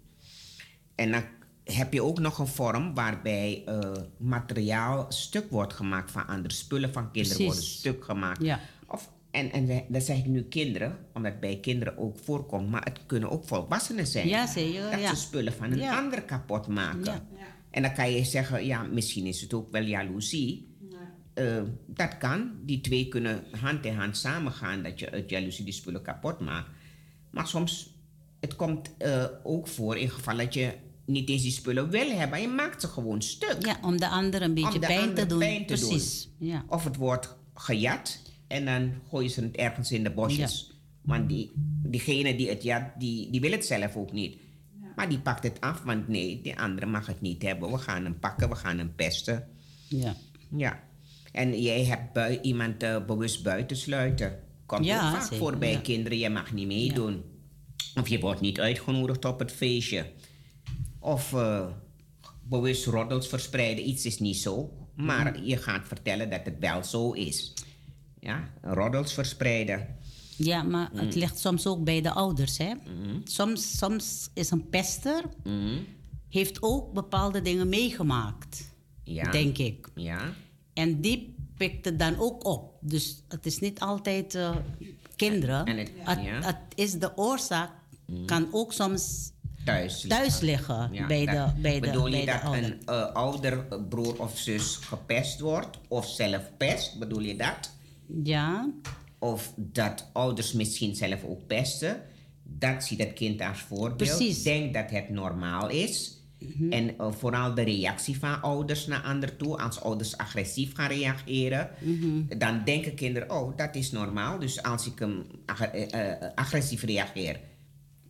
En dan heb je ook nog een vorm waarbij eh, materiaal stuk wordt gemaakt van andere spullen van kinderen Precies. worden stuk gemaakt. Ja. Of, en en we- dat zeg ik nu kinderen, omdat het bij kinderen ook voorkomt, maar het kunnen ook volwassenen zijn. Ja, zeker, Dat ja. ze spullen van een Ja. ander kapot maken. Ja. En dan kan je zeggen, ja, misschien is het ook wel jaloezie. Eh, dat kan. Die twee kunnen hand in hand samengaan dat je uit jaloezie die spullen kapot maakt. Maar soms, het komt eh, ook voor in geval dat je niet eens die spullen wil hebben. Je maakt ze gewoon stuk. Ja, om de ander een beetje te doen. pijn te doen. Precies. Ja. Of het wordt gejat en dan gooien ze het ergens in de bosjes. Want die, diegene die het jat, die, die wil het zelf ook niet. Maar die pakt het af, want nee, die andere mag het niet hebben. We gaan hem pakken, we gaan hem pesten. Ja. Ja. En jij hebt bui- iemand eh, bewust buitensluiten. Komt Ja, vaak zeker, voor bij ja. kinderen, je mag niet meedoen. Of je wordt niet uitgenodigd op het feestje. Of eh, bewust roddels verspreiden, iets is niet zo. Maar Mhm. je gaat vertellen dat het wel zo is. Ja, roddels verspreiden. Ja, maar het Mm. ligt soms ook bij de ouders. Hè? Soms, soms is een pester, Mhm. heeft ook bepaalde dingen meegemaakt, Ja. denk ik. Ja. En die pikt het dan ook op. Dus het is niet altijd eh, kinderen. En het- het, ja. het is de oorzaak, kan ook soms Thuis. thuis liggen Ja, bij, dat- de, bij, de, bedoel bij je dat ouder. een eh, ouder eh, broer of zus gepest wordt of zelf pest? Bedoel je dat? Ja, Of dat ouders misschien zelf ook pesten? Dat ziet het kind als voorbeeld. Precies. Denkt dat het normaal is. En eh, vooral de reactie van ouders naar anderen toe. Als ouders agressief gaan reageren, dan denken kinderen: oh, dat is normaal. Dus als ik hem ag- eh, eh, agressief reageer,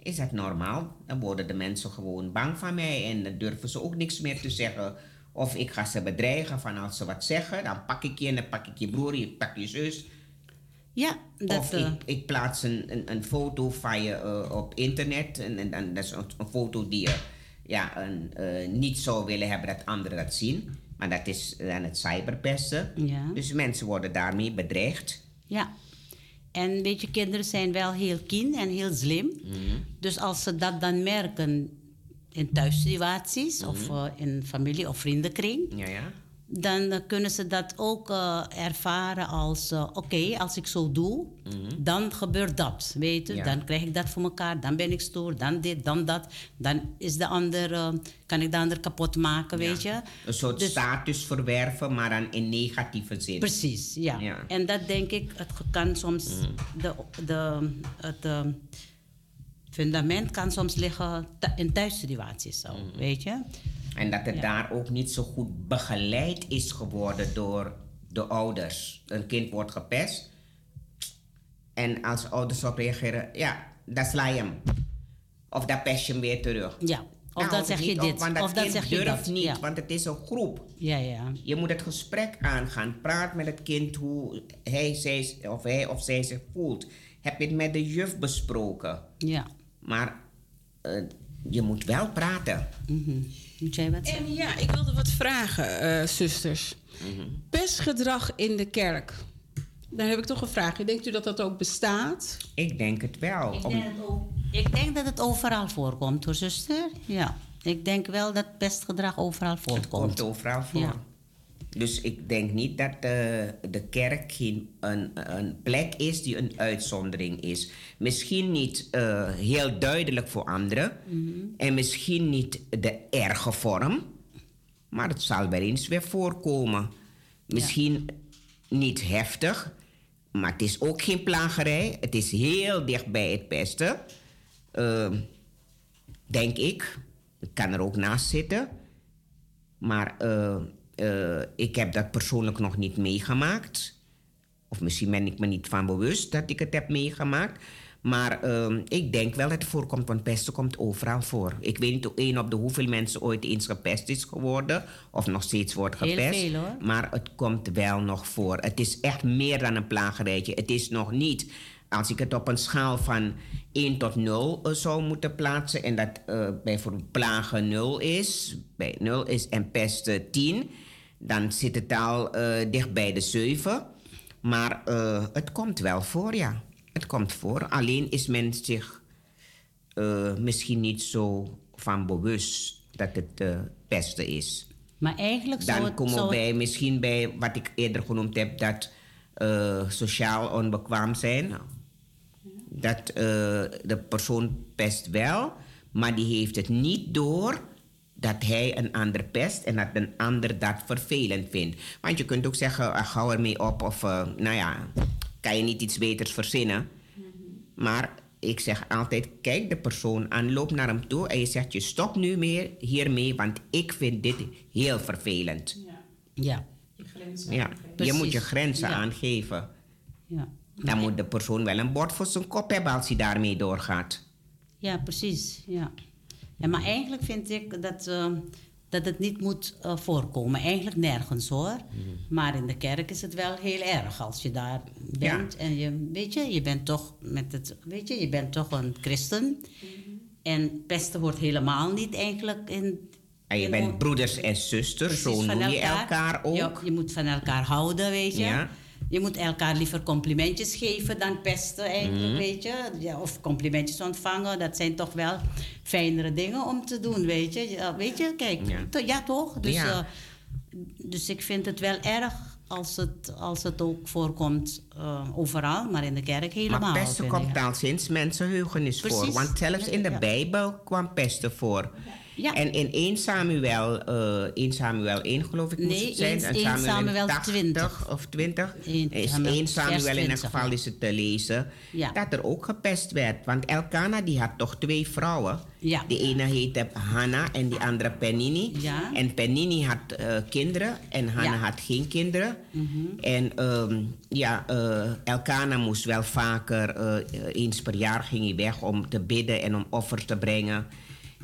is dat normaal? Dan worden de mensen gewoon bang van mij en dan durven ze ook niks meer te zeggen. Of ik ga ze bedreigen van als ze wat zeggen, dan pak ik je en dan pak ik je broer, je pak je zus. Ja dat, of eh, ik, ik plaats een, een, een foto van je eh, op internet en, en, dan dat is een, een foto die je ja, een, eh, niet zou willen hebben dat anderen dat zien. Maar dat is dan het cyberpesten. Ja. Dus mensen worden daarmee bedreigd. Ja. En weet je, kinderen zijn wel heel keen en heel slim. Mhm. Dus als ze dat dan merken in thuissituaties of Mhm. eh, in familie- of vriendenkring, Ja, ja. Dan kunnen ze dat ook eh, ervaren als: eh, oké, als ik zo doe, dan gebeurt dat. Weet je, Mhm. Ja. dan krijg ik dat voor elkaar, dan ben ik stoer, dan dit, dan dat. Dan is de ander, eh, kan ik de ander kapot maken, weet je. Een soort Dus- status verwerven, maar dan in negatieve zin. Precies, ja. Ja. En dat denk ik, het kan soms, de, de, het fundament kan soms liggen in thuissituaties zo, Mm. weet je. En dat het Ja. daar ook niet zo goed begeleid is geworden door de ouders. Een kind wordt gepest. En als ouders op reageren, ja, dan sla je hem. Of dan pest je hem weer terug. Ja. Of Nou, dan het zeg je dit. want dat Of kind zeg je durft dat. niet, Ja. want het is een groep. ja, ja. Je moet het gesprek aangaan. Praat met het kind hoe hij, zij, of hij of zij zich voelt. Heb je het met de juf besproken? Ja. Maar eh, je moet wel praten. Mhm. Moet jij wat zeggen? En ja, ik wilde wat vragen, eh, zusters. Mhm. Pestgedrag in de kerk. Dan heb ik toch een vraag. Denkt u dat dat ook bestaat? Ik denk het wel. Ik Om- denk, het ook- ik denk dat het overal voorkomt, hoor, zuster. Ja. Ik denk wel dat pestgedrag overal het komt overal voor. Ja. Dus ik denk niet dat de, de kerk geen, een, een plek is die een uitzondering is. Misschien niet eh, heel duidelijk voor anderen. En misschien niet de erge vorm. Maar het zal wel eens weer voorkomen. Misschien niet heftig. Maar het is ook geen plagerij. Het is heel dicht bij het pesten. Ehm, denk ik. Ik kan er ook naast zitten. Maar eh, eh, ik heb dat persoonlijk nog niet meegemaakt. Of misschien ben ik me niet van bewust dat ik het heb meegemaakt. Maar eh, ik denk wel dat het voorkomt, want pesten komt overal voor. Ik weet niet één op de hoeveel mensen ooit eens gepest is geworden. Of nog steeds wordt Heel gepest. veel, hoor. Maar het komt wel nog voor. Het is echt meer dan een plagerijtje. Het is nog niet. Als ik het op een schaal van 1 tot 0 eh, zou moeten plaatsen. En dat eh bijvoorbeeld plagen 0 is. Bij 0 is en pesten 10. Dan zit het al eh, dicht bij de 7. Maar eh, het komt wel voor, ja. Het komt voor. Alleen is men zich eh, misschien niet zo van bewust dat het eh, pesten is. Maar eigenlijk Dan het... komen we het- bij, misschien bij wat ik eerder genoemd heb, dat sociaal onbekwaam zijn. Dat de persoon pest wel, maar die heeft het niet door dat hij een ander pest en dat een ander dat vervelend vindt. Want je kunt ook zeggen, ah, hou ermee op of eh, nou ja, kan je niet iets beters verzinnen. Maar ik zeg altijd, kijk de persoon aan, loop naar hem toe en je zegt, je stopt nu meer hiermee, want ik vind dit heel vervelend. Ja. Ja, je Precies. moet je grenzen Ja. aangeven. Ja. Dan moet de persoon wel een bord voor zijn kop hebben als hij daarmee doorgaat. Ja, precies. Ja. Ja, maar eigenlijk vind ik dat, eh, dat het niet moet eh, voorkomen. Eigenlijk nergens hoor. Mhm. Maar in de kerk is het wel heel erg als je daar bent. En je, weet je, je bent toch met het, weet je, je bent toch een christen. En pesten hoort helemaal niet eigenlijk in. En je in bent broeders en zusters, zo noem je elkaar ook. Ja, je moet van elkaar houden, weet je. Ja. Je moet elkaar liever complimentjes geven dan pesten, eigenlijk, Mhm. weet je. Ja, of complimentjes ontvangen, dat zijn toch wel fijnere dingen om te doen, weet je. Ja, weet je, kijk, Ja. to- ja, toch? Dus, eh, dus ik vind het wel erg als het, als het ook voorkomt eh, overal, maar in de kerk helemaal. maar pesten komt al sinds mensenheugenis voor. Precies. Want zelfs in de. Bijbel kwam pesten voor. Ja. En in 1 Samuel, eh 1 Samuel 1 geloof ik moest Nee, het zijn. 1 en Samuel 80 20. of 20. 1 is Samuel, 1 Samuel in elk 20, geval is het te lezen. Ja. Dat er ook gepest werd. Want Elkana die had toch twee vrouwen. Ja. De ene heette Hanna en die andere Penini. Ja. En Penini had eh, kinderen en Hanna Ja. had geen kinderen. Mhm. En ehm, ja, eh, Elkana moest wel vaker, eens per jaar ging hij weg om te bidden en om offers te brengen.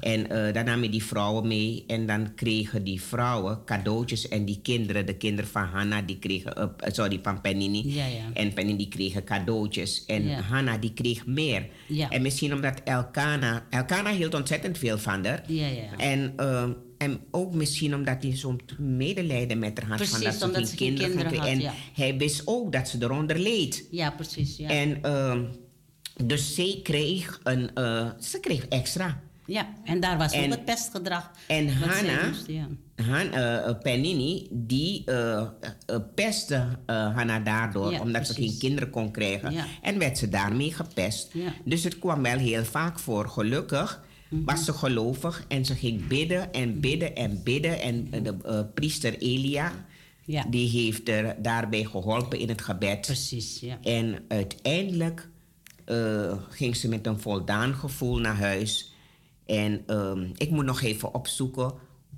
En eh, dan nam hij die vrouwen mee en dan kregen die vrouwen cadeautjes en die kinderen, de kinderen van Hanna, die kregen, eh, sorry, van Penini. Ja, ja. En Penini die kregen cadeautjes en Ja. Hanna die kreeg meer. En misschien omdat Elkana, Elkana hield ontzettend veel van haar. Ja, ja. En, eh, en ook misschien omdat hij zo'n medelijden met haar had. van dat ze omdat geen ze kinderen, had, En ja. hij wist ook dat ze eronder leed. Ja, precies. Ja. En ehm, dus zij kreeg, een, ze kreeg extra. Ja, en daar was En- ook het pestgedrag. En Hanna, ja. Han, eh, eh, Penini, die eh, pestte Hanna daardoor, Ja, omdat ze geen kinderen kon krijgen. Ja. En werd ze daarmee gepest. Mhm. Dus het kwam wel heel vaak voor. Gelukkig was ze gelovig en ze ging bidden en bidden en bidden. En de priester Elia, Ja. die heeft er daarbij geholpen in het gebed. Precies, ja. En uiteindelijk ging ze met een voldaan gevoel naar huis. En ehm, ik moet nog even opzoeken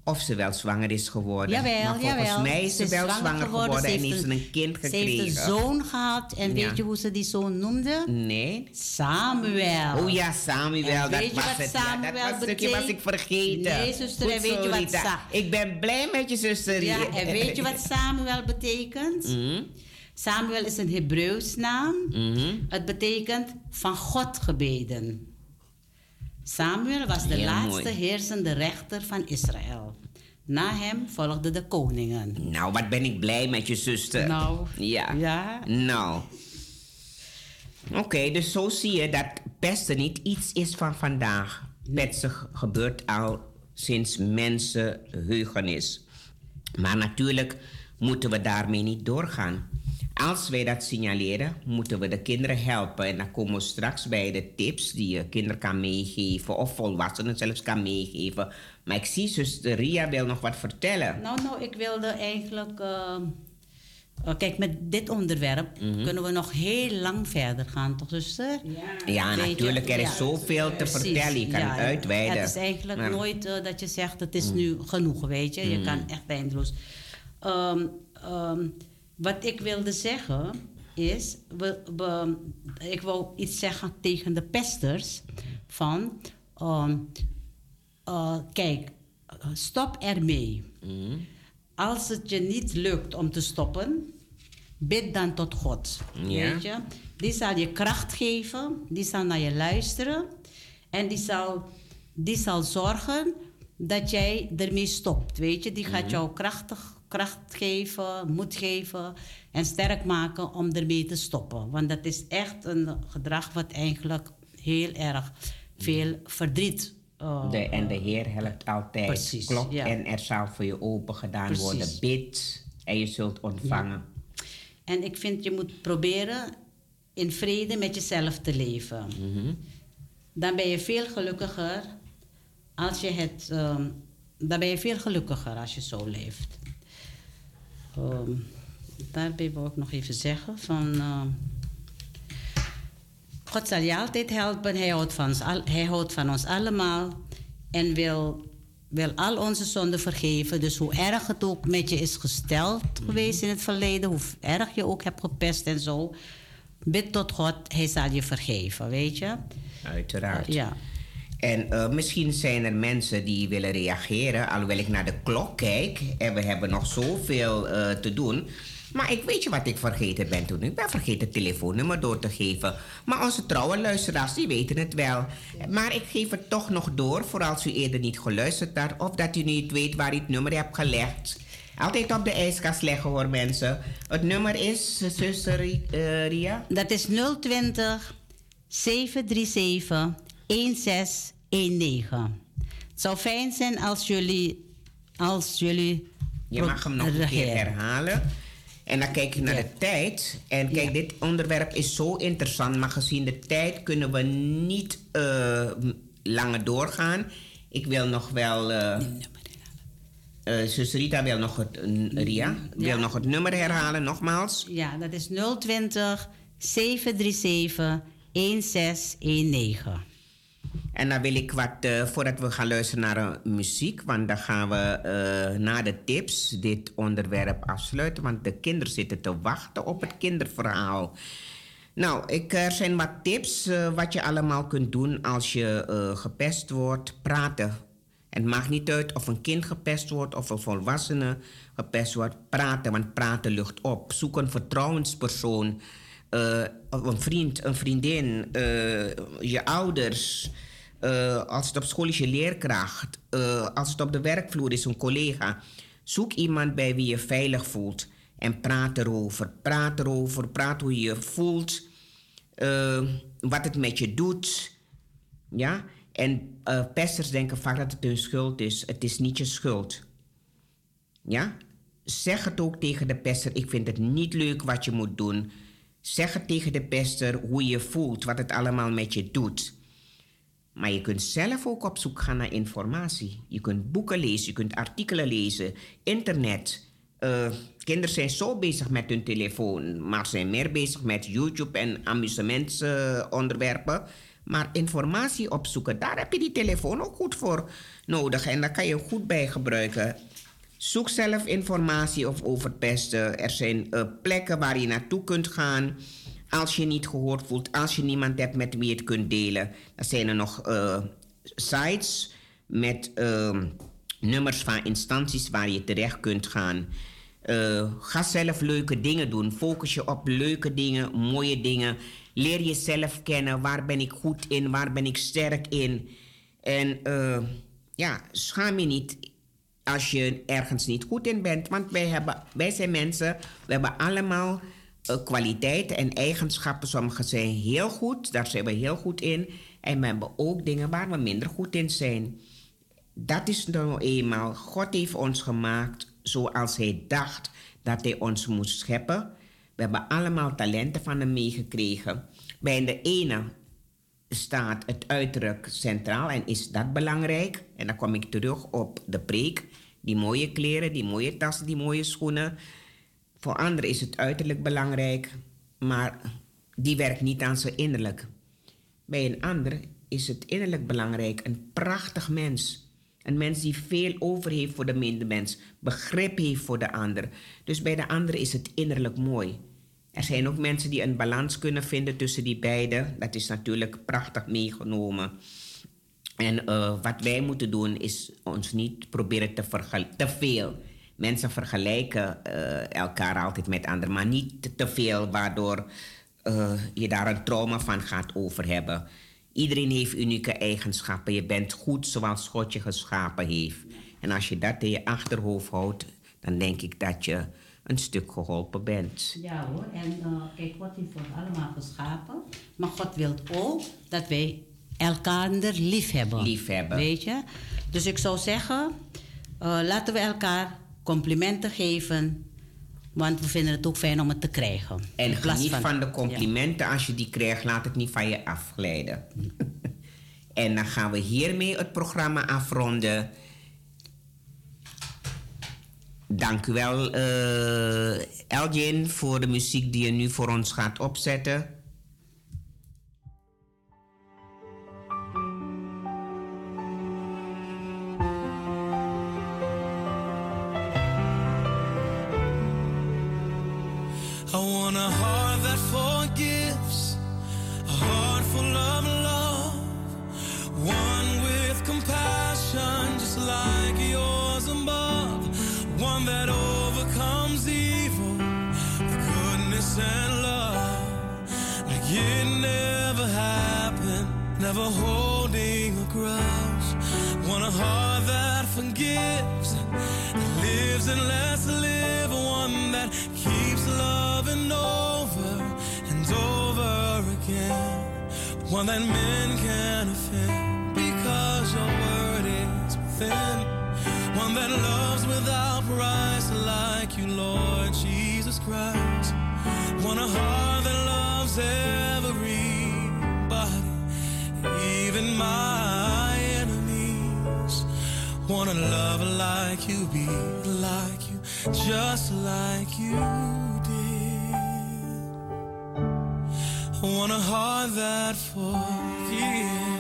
of ze wel zwanger is geworden. Jawel, maar volgens jawel. mij is ze, wel zwanger geworden, Ze en heeft ze een kind Ze gekregen. heeft een zoon gehad. En Ja. weet je hoe ze die zoon noemde? Nee. Samuel. Oh ja, Samuel, En dat weet je was wat het. Samuel ja, dat was, stukje was ik vergeten. Nee, zuster, Goed en weet zo, je wat Rita. Ik ben blij met je zuster. Ja, en weet je wat Samuel betekent? Mhm. Samuel is een Hebreeuws naam. Mhm. Het betekent van God gebeden. Samuel was de Heel laatste mooi. heersende rechter van Israël. Na hem volgden de koningen. Nou, wat ben ik blij met je zuster. Nou, Ja. ja. Nou. Oké, dus zo zie je dat pesten niet iets is van vandaag. Pesten gebeurt al sinds mensenheugenis. Maar natuurlijk moeten we daarmee niet doorgaan. Als wij dat signaleren, moeten we de kinderen helpen. En dan komen we straks bij de tips die je kinderen kan meegeven, of volwassenen zelfs kan meegeven. Maar ik zie zuster Ria wil nog wat vertellen. Nou, nou, ik wilde eigenlijk. eh, eh, kijk, met dit onderwerp Mhm. kunnen we nog heel lang verder gaan, toch, zuster? Ja, je, natuurlijk, er is ja. zoveel te Precies, vertellen. Je kan ja, het uitweiden. Het is eigenlijk Maar- nooit eh, dat je zegt: het is nu genoeg, weet je? Je kan echt eindeloos. Ehm, ehm, wat ik wilde zeggen is: we, we- ik wil iets zeggen tegen de pesters: van ehm, eh, kijk, stop ermee. Mm. Als het je niet lukt om te stoppen, bid dan tot God. Weet je? Die zal je kracht geven, die zal naar je luisteren en die zal, die zal zorgen dat jij ermee stopt. Weet je? Die gaat jou krachtig, kracht geven, moed geven en sterk maken om ermee te stoppen. Want dat is echt een gedrag wat eigenlijk heel erg veel verdriet. eh, De, en de Heer helpt altijd. Precies, Klopt. ja. En er zal voor je open gedaan Precies. worden. Bid en je zult ontvangen. En ik vind je moet proberen in vrede met jezelf te leven. Dan ben je veel gelukkiger als je het. ehm, dan ben je veel gelukkiger als je zo leeft. Ehm, daarbij wil ik nog even zeggen van. ehm, God zal je altijd helpen. Hij houdt van ons, al, hij houdt van ons allemaal. En wil, wil al onze zonden vergeven. Dus hoe erg het ook met je is gesteld geweest in het verleden. Hoe erg je ook hebt gepest en zo. Bid tot God. Hij zal je vergeven, weet je. Uiteraard. Ja. En eh, misschien zijn er mensen die willen reageren, alhoewel ik naar de klok kijk en we hebben nog zoveel eh, te doen. Maar ik weet je wat ik vergeten ben toen. Ik ben vergeten het telefoonnummer door te geven. Maar onze trouwe luisteraars, die weten het wel. Maar ik geef het toch nog door, voor als u eerder niet geluisterd had... of dat u niet weet waar u het nummer hebt gelegd. Altijd op de ijskast leggen hoor mensen. Het nummer is, zuster eh, Ria? Dat is 020 737 1619. Het zou fijn zijn als jullie. Als jullie Je mag hem nog een keer herhalen. En dan kijk ik naar Ja. de tijd. En kijk, Ja. dit onderwerp is zo interessant, maar gezien de tijd kunnen we niet eh, langer doorgaan. Ik wil nog wel. zus Rita wil nog het. Ria wil Ja. nog het nummer herhalen, nogmaals. Ja, dat is 020 737 1619. En dan wil ik wat, eh, voordat we gaan luisteren naar eh, muziek, want dan gaan we eh, na de tips dit onderwerp afsluiten, want de kinderen zitten te wachten op het kinderverhaal. Nou, ik, er zijn wat tips wat je allemaal kunt doen als je gepest wordt. Praten. Het maakt niet uit of een kind gepest wordt of een volwassene gepest wordt. Praten, want praten lucht op. Zoek een vertrouwenspersoon. Eh, een vriend, een vriendin, eh, je ouders. eh, als het op school is, je leerkracht. als het op de werkvloer is, een collega. Zoek iemand bij wie je veilig voelt. En praat erover. Praat erover. Praat hoe je je voelt. wat het met je doet. Ja? En pesters denken vaak dat het hun schuld is. Het is niet je schuld. Ja? Zeg het ook tegen de pester. Ik vind het niet leuk wat je moet doen. Zeg het tegen de pester hoe je voelt, wat het allemaal met je doet. Maar je kunt zelf ook op zoek gaan naar informatie. Je kunt boeken lezen, je kunt artikelen lezen, internet. Eh, kinderen zijn zo bezig met hun telefoon, maar zijn meer bezig met YouTube en amusementsonderwerpen. Maar informatie opzoeken, daar heb je die telefoon ook goed voor nodig. En daar kan je goed bij gebruiken. Zoek zelf informatie of over pesten. Er zijn eh, plekken waar je naartoe kunt gaan. Als je niet gehoord voelt, als je niemand hebt met wie je het kunt delen. Dan zijn er nog eh, sites met ehm, nummers van instanties waar je terecht kunt gaan. Eh, ga zelf leuke dingen doen. Focus je op leuke dingen, mooie dingen. Leer jezelf kennen. Waar ben ik goed in? Waar ben ik sterk in? En ja, schaam je niet als je ergens niet goed in bent. Want wij, wij zijn mensen, we hebben allemaal eh, kwaliteiten en eigenschappen. Sommige zijn heel goed, daar zijn we heel goed in. En we hebben ook dingen waar we minder goed in zijn. Dat is nou eenmaal, God heeft ons gemaakt zoals Hij dacht dat Hij ons moest scheppen. We hebben allemaal talenten van Hem meegekregen. Bij de ene staat het uiterlijk centraal en is dat belangrijk. En dan kom ik terug op de preek. Die mooie kleren, die mooie tassen, die mooie schoenen. Voor anderen is het uiterlijk belangrijk, maar die werkt niet aan zijn innerlijk. Bij een ander is het innerlijk belangrijk. Een prachtig mens. Een mens die veel over heeft voor de medemens. Begrip heeft voor de ander. Dus bij de ander is het innerlijk mooi. Er zijn ook mensen die een balans kunnen vinden tussen die beide. Dat is natuurlijk prachtig meegenomen. En eh, wat wij moeten doen is ons niet proberen te vergelijken. Te veel. Mensen vergelijken eh, elkaar altijd met anderen, maar niet te, veel, waardoor eh, je daar een trauma van gaat over hebben. Iedereen heeft unieke eigenschappen. Je bent goed zoals God je geschapen heeft. En als je dat in je achterhoofd houdt, dan denk ik dat je een stuk geholpen bent. Ja hoor, en kijk, God heeft ons allemaal geschapen. Maar God wil ook dat wij elkaar lief hebben. Lief hebben. Weet je? Dus ik zou zeggen, eh, laten we elkaar complimenten geven. Want we vinden het ook fijn om het te krijgen. En geniet van, de complimenten. Als je die krijgt, laat het niet van je afglijden. en dan gaan we hiermee het programma afronden. Dank u wel, eh Elgin, voor de muziek die je nu voor ons gaat opzetten. Never holding a grudge. Want a heart that forgives, that lives and lets live, one that keeps loving over and over again, one that men can offend because your word is within, one that loves without price like you, Lord Jesus Christ, want a heart that loves everybody, even my enemies. Wanna love like you, be like you, just like you did. I want a heart that forgives.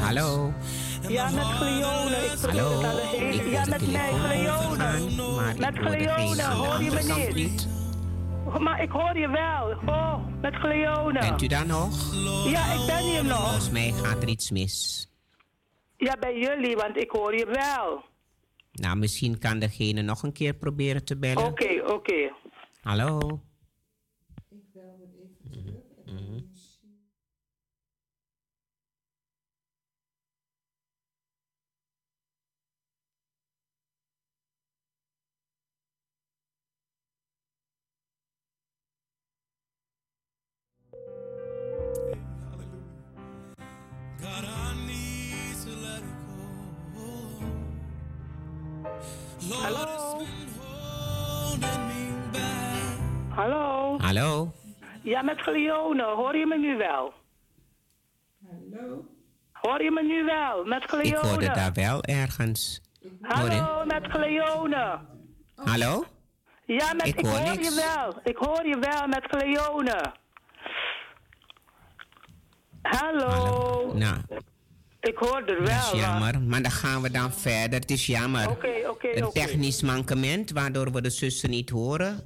Hallo. Ja, met Cleone. Ik Hallo. het aan de Ik Ja, de met mij, telefoon Cleone. Met ik hoor degene Cleone, hoor je me andere kant niet? Maar ik hoor je wel. Oh, met Cleone. Bent u daar nog? Ja, ik ben hier nog. Volgens mij gaat er iets mis. Ja, bij jullie, want ik hoor je wel. Nou, misschien kan degene nog een keer proberen te bellen. Oké, oké. Hallo. God, I need to let it go. Lord, Hallo? it's been holding me back. Hallo? Hallo. Ja, met Cleone. Hoor je me nu wel? Hallo? Hoor je me nu wel? Met Cleone. Ik hoorde daar wel ergens. Hallo, met Cleone. Hallo? Ja, met, Ik ik, hoor hoor, niks. je wel. Ik hoor je wel met Cleone. Hallo. Hallo. Nou, Ik hoor er wel. dat is maar- jammer. Maar dan gaan we dan verder. Het is jammer. Oké, oké, Een technisch mankement waardoor we de zussen niet horen.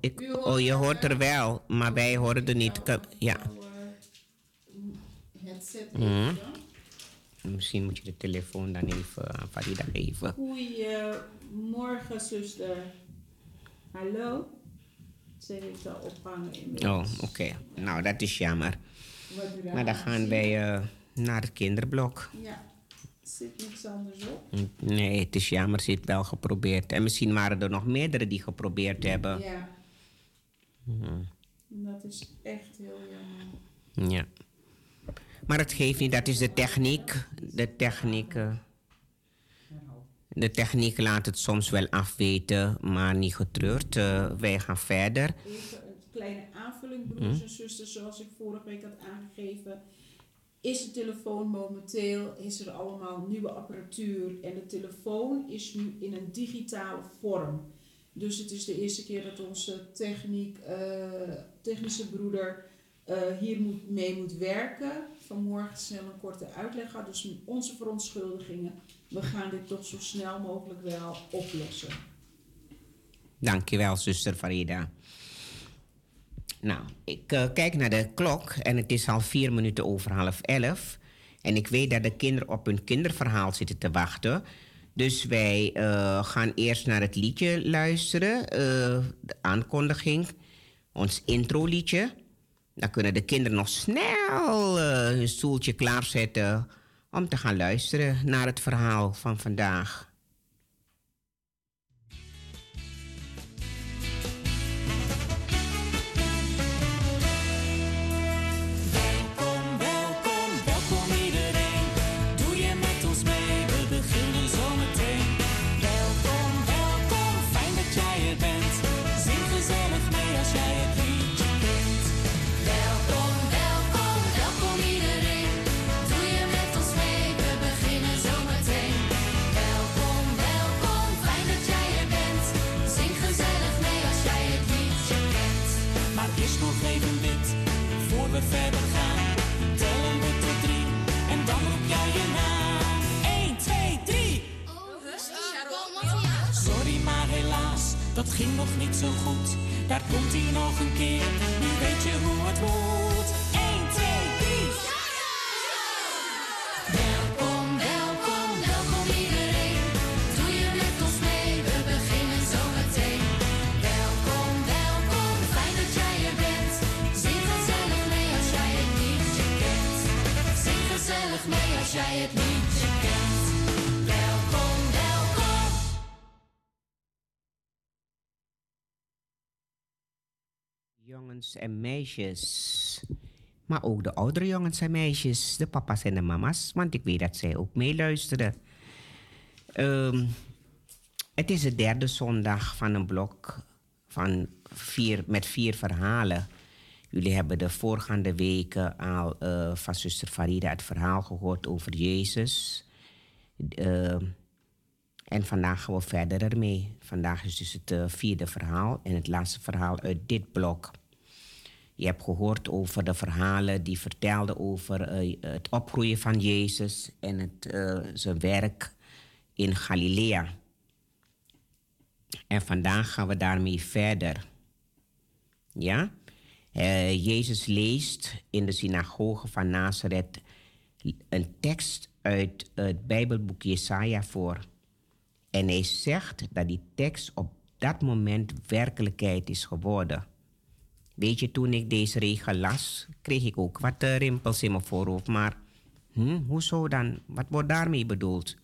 Ik, oh, je hoort er wel, maar wij horen er niet. Ja. Headset. Mhm. Misschien moet je de telefoon dan even aan Farida geven. Goedemorgen, zuster. Hallo? Ze heeft al ophangen inmiddels. Oh, oké. Nou, dat is jammer. Maar dan gaan wij eh, naar het kinderblok. Ja, zit niks anders op. Nee, het is jammer, ze heeft wel geprobeerd. En misschien waren er nog meerdere die geprobeerd hebben. Ja. Dat is echt heel jammer. Ja. Maar het geeft niet, dat is de techniek. De techniek. eh, de techniek laat het soms wel afweten, maar niet getreurd. Eh, wij gaan verder. Broers en zusters, zoals ik vorige week had aangegeven. Is de telefoon momenteel, is er allemaal nieuwe apparatuur en de telefoon is nu in een digitale vorm. Dus het is de eerste keer dat onze techniek, eh, technische broeder eh, hier moet, mee moet werken. Vanmorgen snel een korte uitleg had, dus onze verontschuldigingen. We gaan dit toch zo snel mogelijk wel oplossen. Dankjewel, zuster Farida. Nou, ik eh, kijk naar de klok en het is al vier minuten over half elf. En ik weet dat de kinderen op hun kinderverhaal zitten te wachten. Dus wij eh, gaan eerst naar het liedje luisteren, eh, de aankondiging, ons introliedje. Dan kunnen de kinderen nog snel hun stoeltje klaarzetten om te gaan luisteren naar het verhaal van vandaag. Maar eerst nog even dit, voor we verder gaan. Tellen we tot drie en dan roep jij je naam. 1, 2, 3. Sorry, maar helaas, dat ging nog niet zo goed. Daar komt hij nog een keer, nu weet je hoe het moet. Jongens en meisjes. Maar ook de oudere jongens en meisjes, de papa's en de mama's, want ik weet dat zij ook meeluisteren. Ehm, het is de derde zondag van een blok van vier, met vier verhalen. Jullie hebben de voorgaande weken al eh, van zuster Farida het verhaal gehoord over Jezus. Ehm, en vandaag gaan we verder ermee. Vandaag is dus het eh, vierde verhaal en het laatste verhaal uit dit blok. Je hebt gehoord over de verhalen die vertelden over eh, het opgroeien van Jezus en het, eh, zijn werk in Galilea. En vandaag gaan we daarmee verder. Ja? Eh, Jezus leest in de synagoge van Nazareth een tekst uit het Bijbelboek Jesaja voor. En hij zegt dat die tekst op dat moment werkelijkheid is geworden. Weet je, toen ik deze regel las, kreeg ik ook wat eh, rimpels in mijn voorhoofd. Maar hm, hoezo dan? Wat wordt daarmee bedoeld?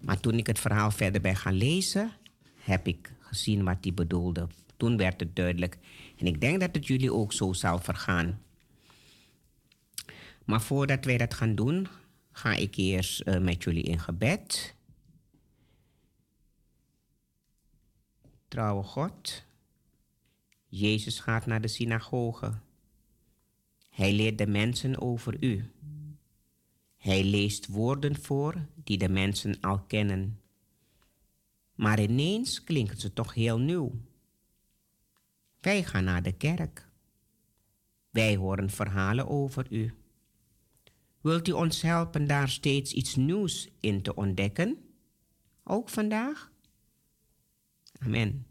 Maar toen ik het verhaal verder ben gaan lezen, heb ik gezien wat hij bedoelde. Toen werd het duidelijk. En ik denk dat het jullie ook zo zal vergaan. Maar voordat wij dat gaan doen, ga ik eerst uh, met jullie in gebed. Trouwe God, Jezus gaat naar de synagoge. Hij leert de mensen over u. Hij leest woorden voor die de mensen al kennen. Maar ineens klinken ze toch heel nieuw. Wij gaan naar de kerk. Wij horen verhalen over u. Wilt u ons helpen daar steeds iets nieuws in te ontdekken? Ook vandaag? Amen.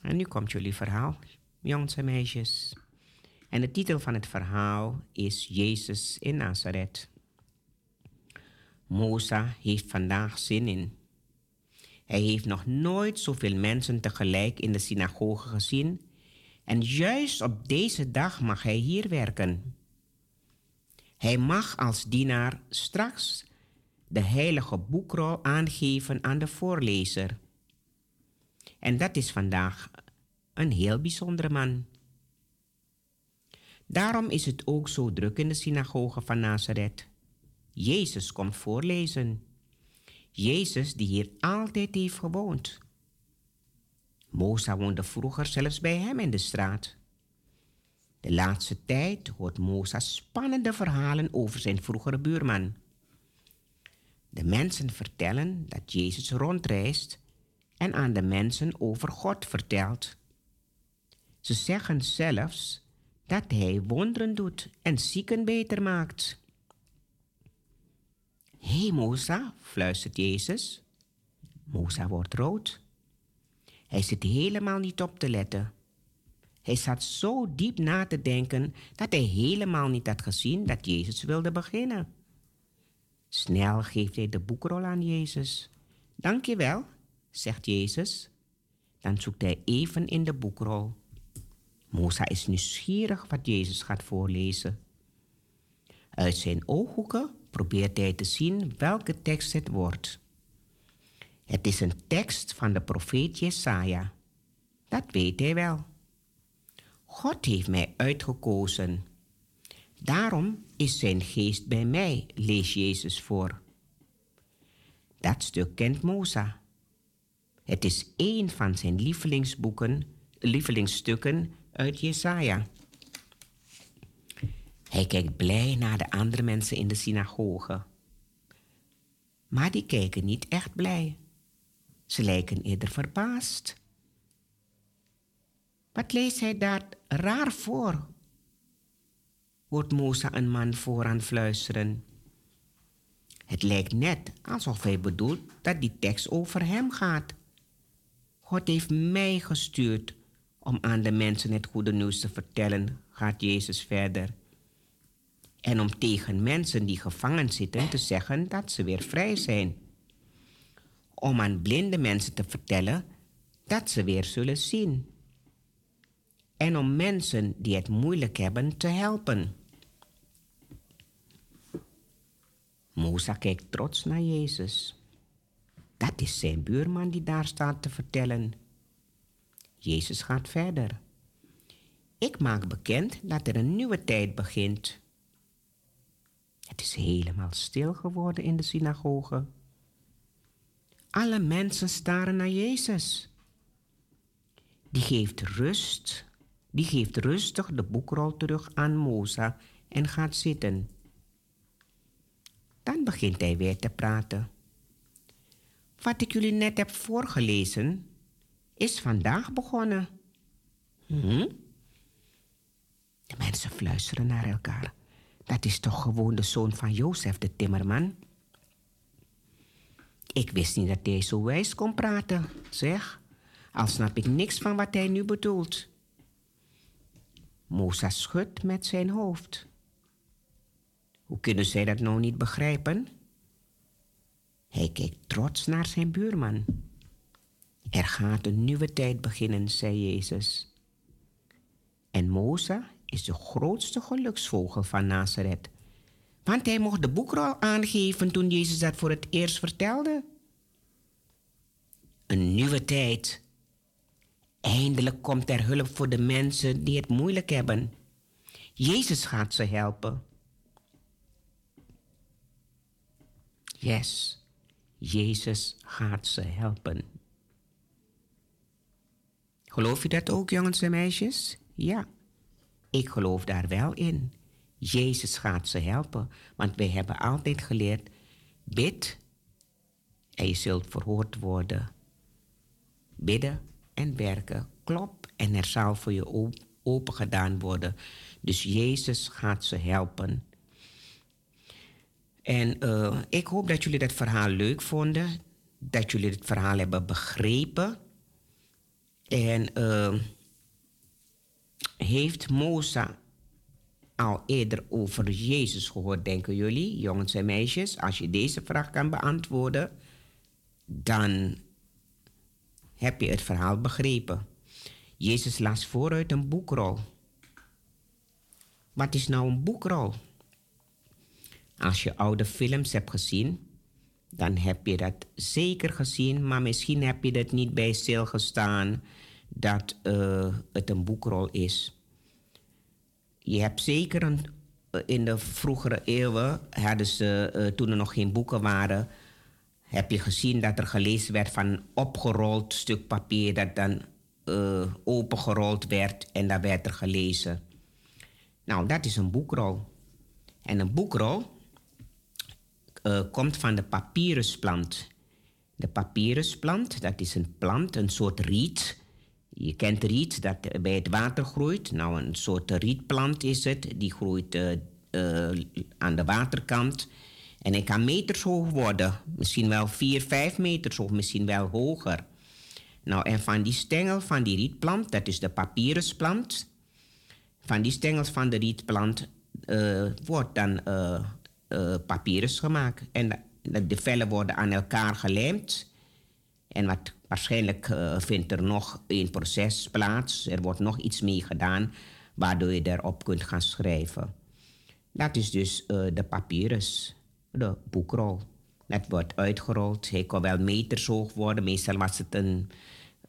En nu komt jullie verhaal, jongens en meisjes. En de titel van het verhaal is Jezus in Nazareth. Mosa heeft vandaag zin in. Hij heeft nog nooit zoveel mensen tegelijk in de synagoge gezien en juist op deze dag mag hij hier werken. Hij mag als dienaar straks de heilige boekrol aangeven aan de voorlezer. En dat is vandaag een heel bijzondere man. Daarom is het ook zo druk in de synagoge van Nazareth. Jezus komt voorlezen. Jezus die hier altijd heeft gewoond. Mosa woonde vroeger zelfs bij hem in de straat. De laatste tijd hoort Mosa spannende verhalen over zijn vroegere buurman. De mensen vertellen dat Jezus rondreist en aan de mensen over God vertelt. Ze zeggen zelfs dat hij wonderen doet en zieken beter maakt. Hé hey, Mosa, fluistert Jezus. Mosa wordt rood. Hij zit helemaal niet op te letten. Hij zat zo diep na te denken dat hij helemaal niet had gezien dat Jezus wilde beginnen. Snel geeft hij de boekrol aan Jezus. Dank je wel, zegt Jezus. Dan zoekt hij even in de boekrol. Mosa is nieuwsgierig wat Jezus gaat voorlezen. Uit zijn ooghoeken probeert hij te zien welke tekst het wordt. Het is een tekst van de profeet Jesaja. Dat weet hij wel. God heeft mij uitgekozen. Daarom is zijn geest bij mij, leest Jezus voor. Dat stuk kent Mosa. Het is een van zijn lievelingsboeken, lievelingsstukken uit Jesaja. Hij kijkt blij naar de andere mensen in de synagoge. Maar die kijken niet echt blij. Ze lijken eerder verbaasd. Wat leest hij daar raar voor? Hoort Moza een man vooraan fluisteren. Het lijkt net alsof hij bedoelt dat die tekst over hem gaat. God heeft mij gestuurd om aan de mensen het goede nieuws te vertellen, gaat Jezus verder. En om tegen mensen die gevangen zitten te zeggen dat ze weer vrij zijn om aan blinde mensen te vertellen dat ze weer zullen zien. En om mensen die het moeilijk hebben te helpen. Moza kijkt trots naar Jezus. Dat is zijn buurman die daar staat te vertellen. Jezus gaat verder. Ik maak bekend dat er een nieuwe tijd begint. Het is helemaal stil geworden in de synagoge. Alle mensen staren naar Jezus. Die geeft rust. Die geeft rustig de boekrol terug aan Moza en gaat zitten. Dan begint hij weer te praten. Wat ik jullie net heb voorgelezen, is vandaag begonnen. Hm? De mensen fluisteren naar elkaar. Dat is toch gewoon de zoon van Jozef, de timmerman? Ik wist niet dat hij zo wijs kon praten, zeg. Al snap ik niks van wat hij nu bedoelt. Mosa schudt met zijn hoofd. Hoe kunnen zij dat nou niet begrijpen? Hij kijkt trots naar zijn buurman. Er gaat een nieuwe tijd beginnen, zei Jezus. En Moza is de grootste geluksvogel van Nazareth. Want hij mocht de boekrol aangeven toen Jezus dat voor het eerst vertelde. Een nieuwe tijd. Eindelijk komt er hulp voor de mensen die het moeilijk hebben. Jezus gaat ze helpen. Yes, Jezus gaat ze helpen. Geloof je dat ook, jongens en meisjes? Ja, ik geloof daar wel in. Jezus gaat ze helpen, want wij hebben altijd geleerd: bid en je zult verhoord worden. Bidden en werken, klop en er zal voor je open gedaan worden. Dus Jezus gaat ze helpen. En uh, ik hoop dat jullie dat verhaal leuk vonden, dat jullie het verhaal hebben begrepen. En uh, heeft Moza al eerder over Jezus gehoord, denken jullie, jongens en meisjes? Als je deze vraag kan beantwoorden, dan heb je het verhaal begrepen. Jezus las vooruit een boekrol. Wat is nou een boekrol? Als je oude films hebt gezien, dan heb je dat zeker gezien, maar misschien heb je dat niet bij stilgestaan dat uh, het een boekrol is. Je hebt zeker een, eh, in de vroegere eeuwen, hadden ze, uh, toen er nog geen boeken waren, heb je gezien dat er gelezen werd van een opgerold stuk papier dat dan opengerold werd en daar werd er gelezen. Nou, dat is een boekrol. En een boekrol komt van de papyrusplant. De papyrusplant, dat is een plant, een soort riet. Je kent riet dat bij het water groeit. Nou, een soort rietplant is het. Die groeit uh, aan de waterkant. En hij kan meters hoog worden. Misschien wel 4, 5 meters hoog, misschien wel hoger. Nou, en van die stengel van die rietplant, dat is de papyrusplant. Van die stengels van de rietplant uh, wordt dan papyrus gemaakt. En de, de vellen worden aan elkaar gelijmd. En wat, waarschijnlijk vindt er nog een proces plaats. Er wordt nog iets mee gedaan, waardoor je erop kunt gaan schrijven. Dat is dus de papyrus de boekrol. Dat wordt uitgerold. Hij kon wel meters hoog worden. Meestal was het een,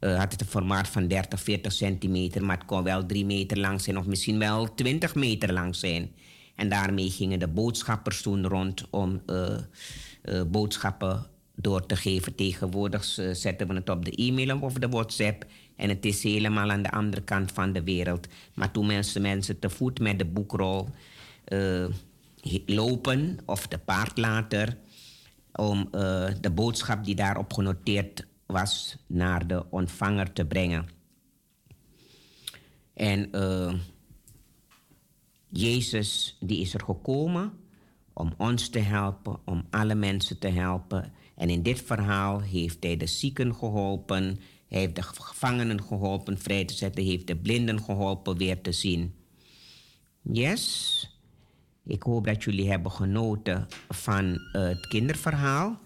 uh, had het een formaat van 30, 40 centimeter. Maar het kon wel 3 meter lang zijn of misschien wel 20 meter lang zijn. En daarmee gingen de boodschappers toen rond om boodschappen door te geven. Tegenwoordig zetten we het op de e-mail of de WhatsApp. En het is helemaal aan de andere kant van de wereld. Maar toen mensen, mensen te voet met de boekrol lopen of de paard later om uh, de boodschap die daarop genoteerd was naar de ontvanger te brengen. En Jezus die is er gekomen om ons te helpen, om alle mensen te helpen. En in dit verhaal heeft hij de zieken geholpen, hij heeft de gevangenen geholpen vrij te zetten, heeft de blinden geholpen weer te zien. Yes, ik hoop dat jullie hebben genoten van uh, het kinderverhaal.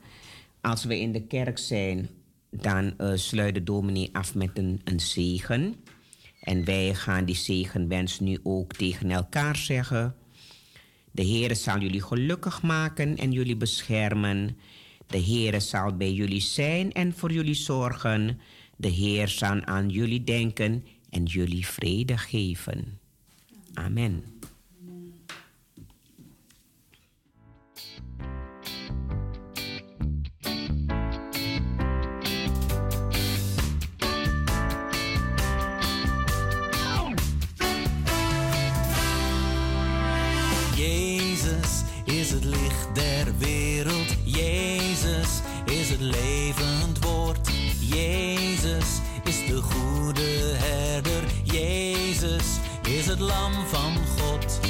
Als we in de kerk zijn, dan uh, sluit de dominee af met een, een zegen. En wij gaan die zegenwens nu ook tegen elkaar zeggen. De Heere zal jullie gelukkig maken en jullie beschermen. De Heere zal bij jullie zijn en voor jullie zorgen. De Heer zal aan jullie denken en jullie vrede geven. Amen. Levend woord. Jezus is de de goede herder. Jezus is het lam van God.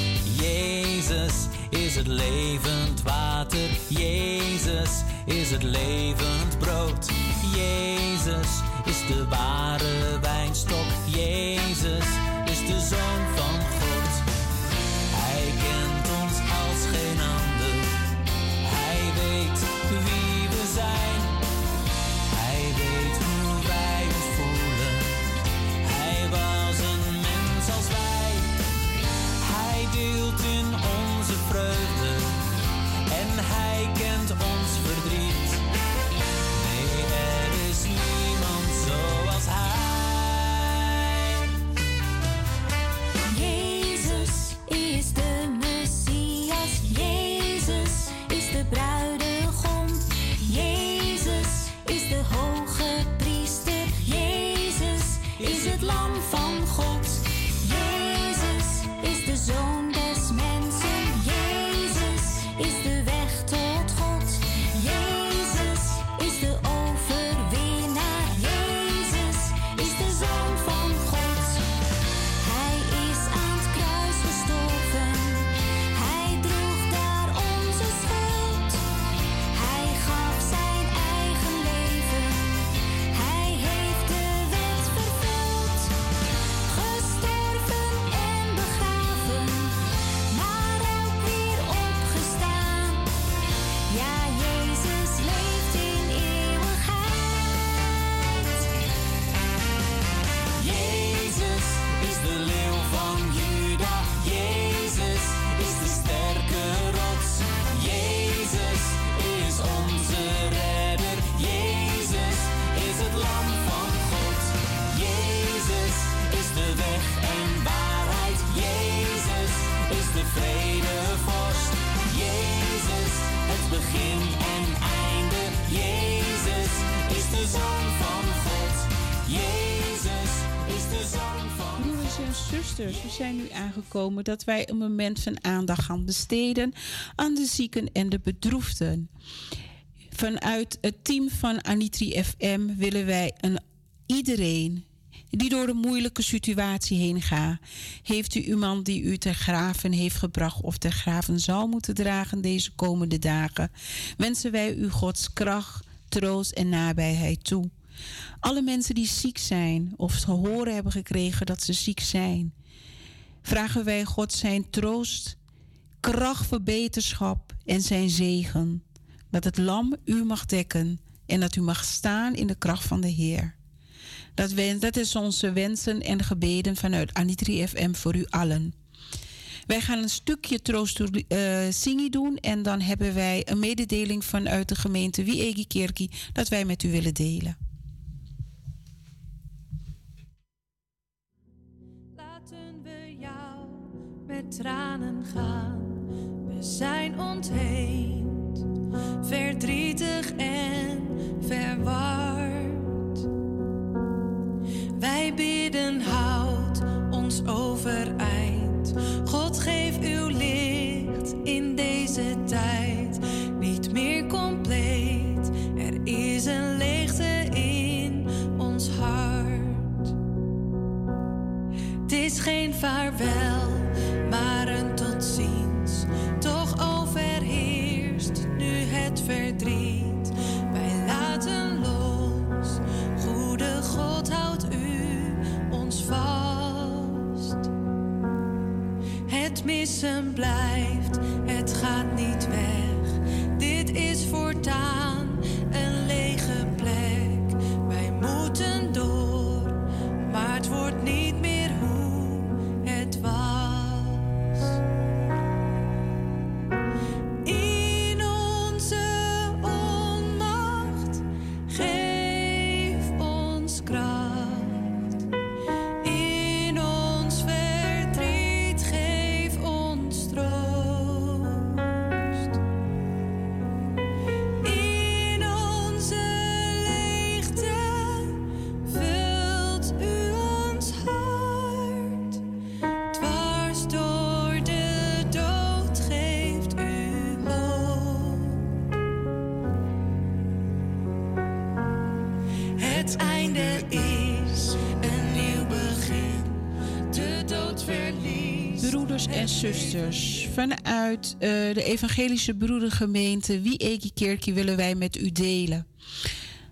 Jezus is het levend water. Jezus is het levend brood. Jezus is de ware wijnstok. Jezus is de zoon van God. Dat wij een moment van aandacht gaan besteden aan de zieken en de bedroefden. Vanuit het team van Anitri FM willen wij een, iedereen die door een moeilijke situatie heen gaat. Heeft u iemand die u ter graven heeft gebracht of ter graven zal moeten dragen deze komende dagen? Wensen wij u Gods kracht, troost en nabijheid toe. Alle mensen die ziek zijn of te hebben gekregen dat ze ziek zijn, vragen wij God zijn troost, kracht, verbeterschap en zijn zegen. Dat het lam u mag dekken en dat u mag staan in de kracht van de Heer. Dat, wens, dat is onze wensen en gebeden vanuit Anitri FM voor u allen. Wij gaan een stukje troost uh, zingen doen en dan hebben wij een mededeling vanuit de gemeente Wiegi Kerkie dat wij met u willen delen. Tranen gaan. We zijn ontheemd, verdrietig en verward. Wij bidden, houd ons overeind. God geef uw licht in deze tijd. Niet meer compleet, er is een leegte in ons hart. Het is geen vaarwel, tot ziens. Toch overheerst nu het verdriet. Wij laten los, goede God houdt u ons vast. Het missen blijft, het gaat niet vanuit uh, de Evangelische Broedergemeente Wie Kerkie willen wij met u delen.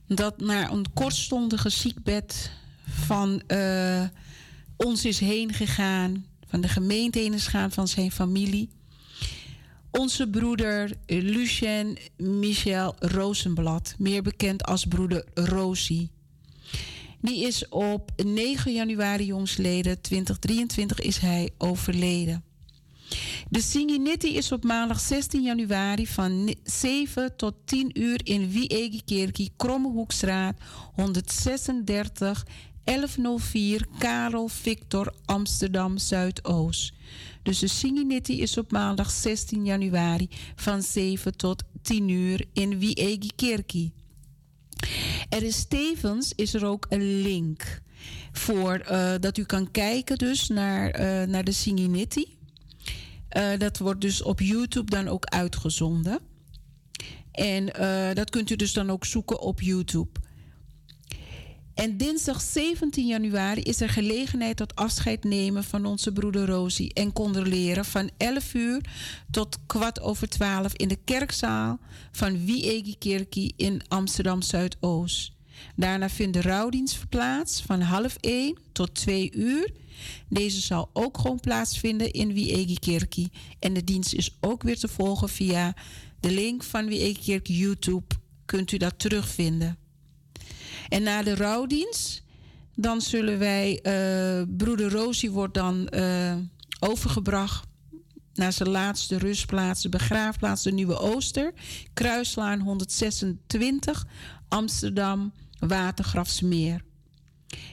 Dat naar een kortstondige ziekbed van uh, ons is heen gegaan, van de gemeente heen is gegaan, van zijn familie. Onze broeder Lucien Michel Rozenblad, meer bekend als broeder Rosie. Die is op 9 januari jongsleden 2023 is hij overleden. De Singinetti is op maandag 16 januari van 7 tot 10 uur in Wiegekerkie, Krommehoekstraat 136 1104 Karel Victor Amsterdam Zuidoost. Dus de Singinetti is op maandag 16 januari van 7 tot 10 uur in Wiegekerkie. Er is tevens is er ook een link voor uh, dat u kan kijken dus naar, uh, naar de Singinetti. Uh, dat wordt dus op YouTube dan ook uitgezonden. En dat kunt u dus dan ook zoeken op YouTube. En dinsdag 17 januari is er gelegenheid tot afscheid nemen van onze broeder Rosie en condoleren van 11 uur tot kwart over 12 in de kerkzaal van Wiegekerkie in Amsterdam Zuidoost. Daarna vindt de rouwdienst plaats van half 1 tot 2 uur. Deze zal ook gewoon plaatsvinden in Wiegekerkie. En de dienst is ook weer te volgen via de link van Wiegekerkie YouTube. Kunt u dat terugvinden. En na de rouwdienst, dan zullen wij, uh, broeder Rosie wordt dan uh, overgebracht naar zijn laatste rustplaats, de begraafplaats, de Nieuwe Ooster, Kruislaan 126, Amsterdam, Watergrafsmeer.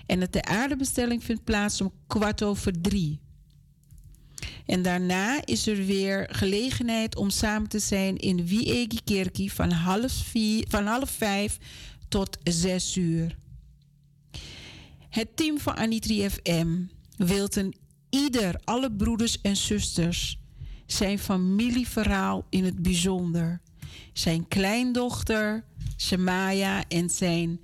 En het de aardebestelling vindt plaats om kwart over drie. En daarna is er weer gelegenheid om samen te zijn in Wiegi Kerkie van half, van half vijf tot 6 uur. Het team van Anitri FM wil een ieder, alle broeders en zusters, zijn familieverhaal in het bijzonder, zijn kleindochter Shemaya en zijn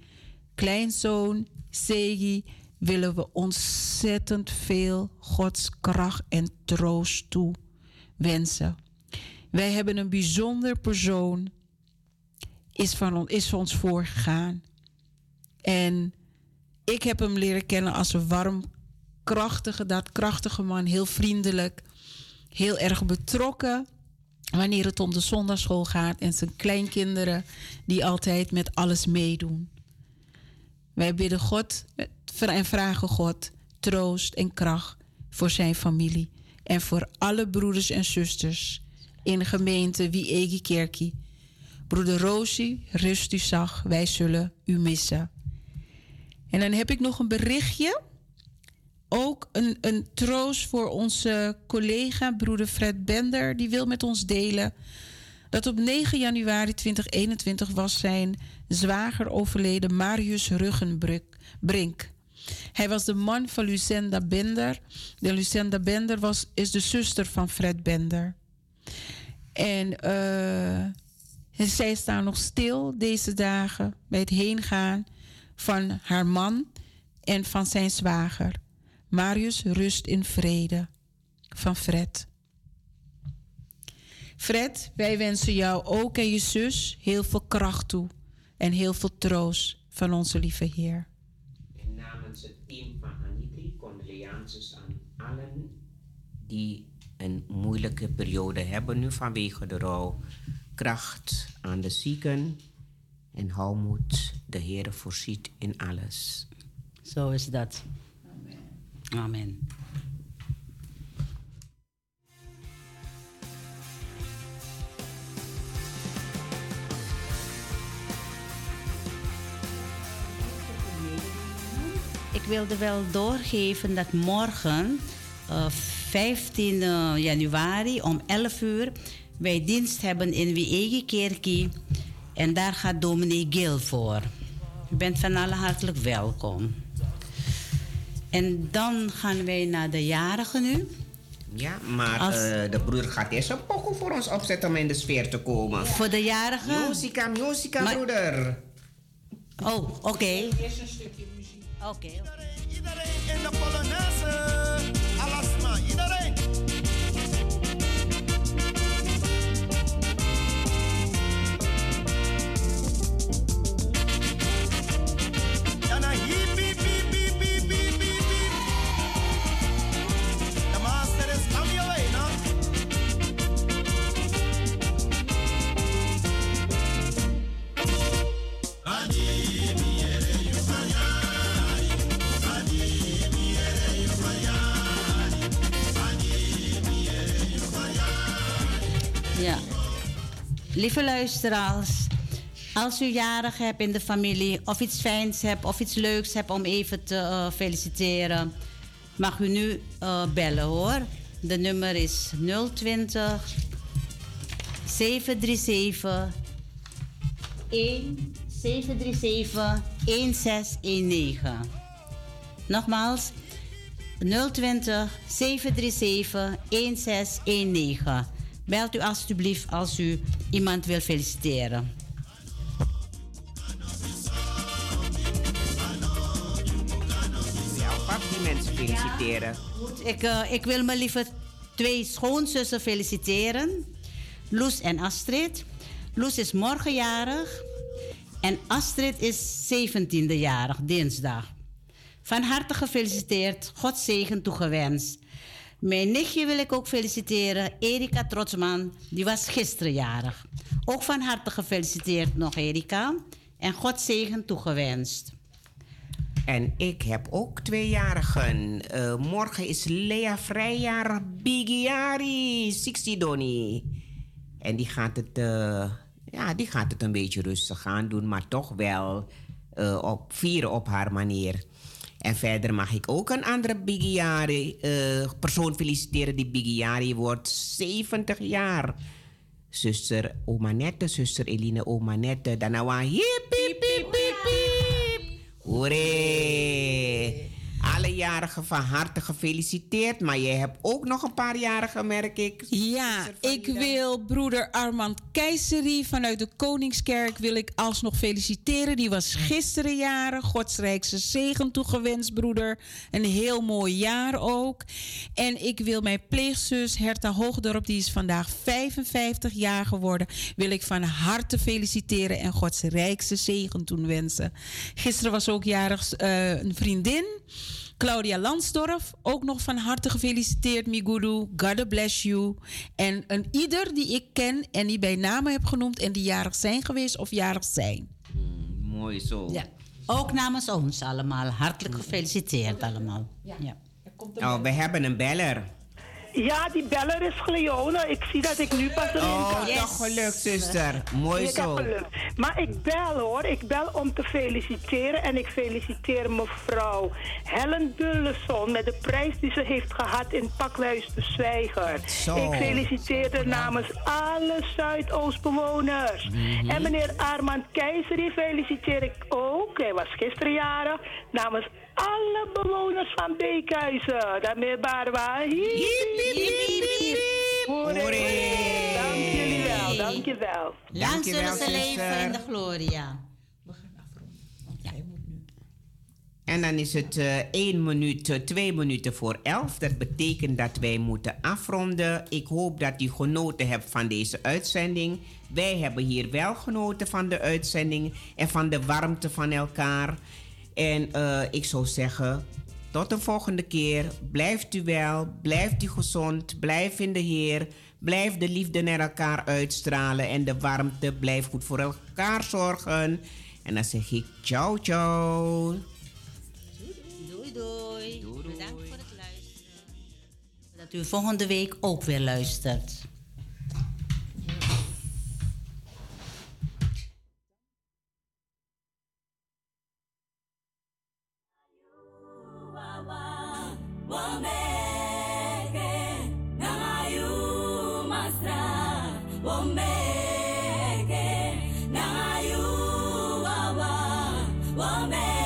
kleinzoon Segi willen we ontzettend veel Gods kracht en troost toe wensen. Wij hebben een bijzonder persoon is van, is van ons voorgegaan. En ik heb hem leren kennen als een warm, krachtige, daadkrachtige man. Heel vriendelijk, heel erg betrokken wanneer het om de zondagschool gaat. En zijn kleinkinderen die altijd met alles meedoen. Wij bidden God en vragen God troost en kracht voor zijn familie. En voor alle broeders en zusters in de gemeente Wie Kerkie Broeder Rosie, rust u zag, wij zullen u missen. En dan heb ik nog een berichtje. Ook een, een troost voor onze collega, broeder Fred Bender. Die wil met ons delen dat op 9 januari 2021 was zijn zwager overleden, Marius Ruggenbrink. Hij was de man van Lucenda Bender. De Lucenda Bender was, is de zuster van Fred Bender. En en zij staan nog stil deze dagen bij het heengaan van haar man en van zijn zwager. Marius rust in vrede. Van Fred. Fred, wij wensen jou ook en je zus heel veel kracht toe en heel veel troost van onze lieve Heer. En namens het team van Anitri condolences aan allen die een moeilijke periode hebben nu vanwege de rouw kracht aan de zieken en hou moed. De Heer voorziet in alles. Zo is dat. Amen. Amen. Ik wilde wel doorgeven dat morgen, uh, 15 januari om 11 uur, wij dienst hebben in Wiegekerkie. En daar gaat dominee Gil voor. U bent van alle hartelijk welkom. En dan gaan wij naar de jarigen nu. Ja, maar Als... uh, de broeder gaat eerst een pokoe voor ons opzetten om in de sfeer te komen. Voor de jarigen? Musica, musica, maar... broeder. Oh, oké. Okay. Eerst een stukje muziek. Oké. Okay. Lieve luisteraars, als u jarig hebt in de familie of iets fijns hebt of iets leuks hebt om even te eh, feliciteren, mag u nu eh, bellen hoor. De nummer is 020 737 1 737 1619. Nogmaals 020 737 1619. Belt u alstublieft als u iemand wil feliciteren. Ja, mensen feliciteren. Ik, eh, ik wil mijn lieve twee schoonzussen feliciteren. Loes en Astrid. Loes is morgen jarig. En Astrid is 17e jarig, dinsdag. Van harte gefeliciteerd. God zegen toegewenst. Mijn nichtje wil ik ook feliciteren. Erika Trotsman. Die was gisteren jarig. Ook van harte gefeliciteerd nog Erika. En God zegen toegewenst. En ik heb ook tweejarigen. Eh morgen is Lea vrijjarig Bigiari, 60 Doni. En die gaat, het, eh, ja, die gaat het een beetje rustig aan doen, maar toch wel eh, op, vieren op haar manier. En verder mag ik ook een andere Bigiari eh persoon feliciteren die Bigiari wordt 70 jaar. Zuster Omanette, zuster Eline Omanette. Daarna wa hip, hip, hip, hip, hip. Alle jarigen van harte gefeliciteerd. Maar jij hebt ook nog een paar jarigen, merk ik. Ja, ik wil broeder Armand Keizeri vanuit de Koningskerk wil ik alsnog feliciteren. Die was gisteren jarig. Gods rijkse zegen toegewenst, broeder. Een heel mooi jaar ook. En ik wil mijn pleegzus Herta Hoogdorp, die is vandaag 55 jaar geworden, wil ik van harte feliciteren en Gods rijkse zegen toewensen. Gisteren was ook jarig eh, een vriendin. Claudia Lansdorf, ook nog van harte gefeliciteerd, Migudu. God bless you. En een ieder die ik ken en die bij name heb genoemd en die jarig zijn geweest of jarig zijn. Mooi zo. Ja. Ook namens ons allemaal. Hartelijk gefeliciteerd allemaal. Ja. Oh, we hebben een beller. Ja, die beller is Gleone. Ik zie dat ik nu pas erin Oh, kan. toch gelukt, zuster. Mooi Ik zo. geluk. Maar ik bel hoor. Ik bel om te feliciteren. En ik feliciteer mevrouw Helen Dulleson met de prijs die ze heeft gehad in Pakhuis de Zwijger. Zo. Ik feliciteer haar namens alle Zuidoostbewoners. En meneer Armand Keizer, die feliciteer ik ook. Hij was gisteren jarig. Namens alle bewoners van Beekhuizen. Daarmee waren we. Hiep, hiep, hiep, hiep. Hoeré. Hoeré. Dank jullie wel, dank je wel. Lang Dankjewel, zullen ze leven in de gloria. En dan is het eh 1 minuut, eh, 2 minuten voor 11. Dat betekent dat wij moeten afronden. Ik hoop dat u genoten hebt van deze uitzending. Wij hebben hier wel genoten van de uitzending en van de warmte van elkaar. En eh, ik zou zeggen, tot de volgende keer. Blijft u wel, blijft u gezond, blijf in de Heer. Blijf de liefde naar elkaar uitstralen en de warmte. Blijf goed voor elkaar zorgen. En dan zeg ik ciao, ciao. Doei, doei. Bedankt voor het luisteren. Dat u volgende week ook weer luistert. wameke na ayu masra wameke na ayu awa, wameke